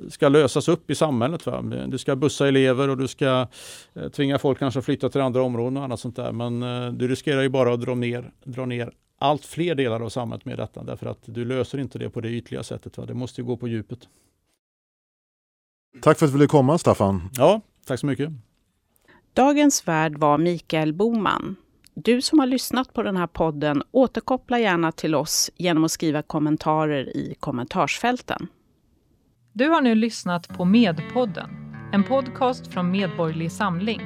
ska lösas upp i samhället. Va? Du ska bussa elever och du ska eh, tvinga folk kanske att flytta till andra områden och annat sånt där. Men eh, du riskerar ju bara att dra ner, dra ner allt fler delar av samhället med detta därför att du löser inte det på det ytliga sättet. Va? Det måste ju gå på djupet. Tack för att du ville komma Staffan. Ja, tack så mycket. Dagens värd var Mikael Boman. Du som har lyssnat på den här podden, återkoppla gärna till oss genom att skriva kommentarer i kommentarsfälten. Du har nu lyssnat på Medpodden, en podcast från Medborgerlig Samling.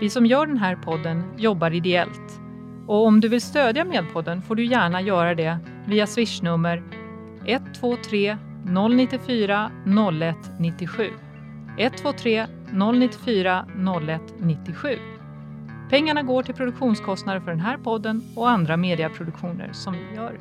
Vi som gör den här podden jobbar ideellt och om du vill stödja Medpodden får du gärna göra det via swishnummer 123 094 0197. 123 094 0197. Pengarna går till produktionskostnader för den här podden och andra mediaproduktioner som vi gör.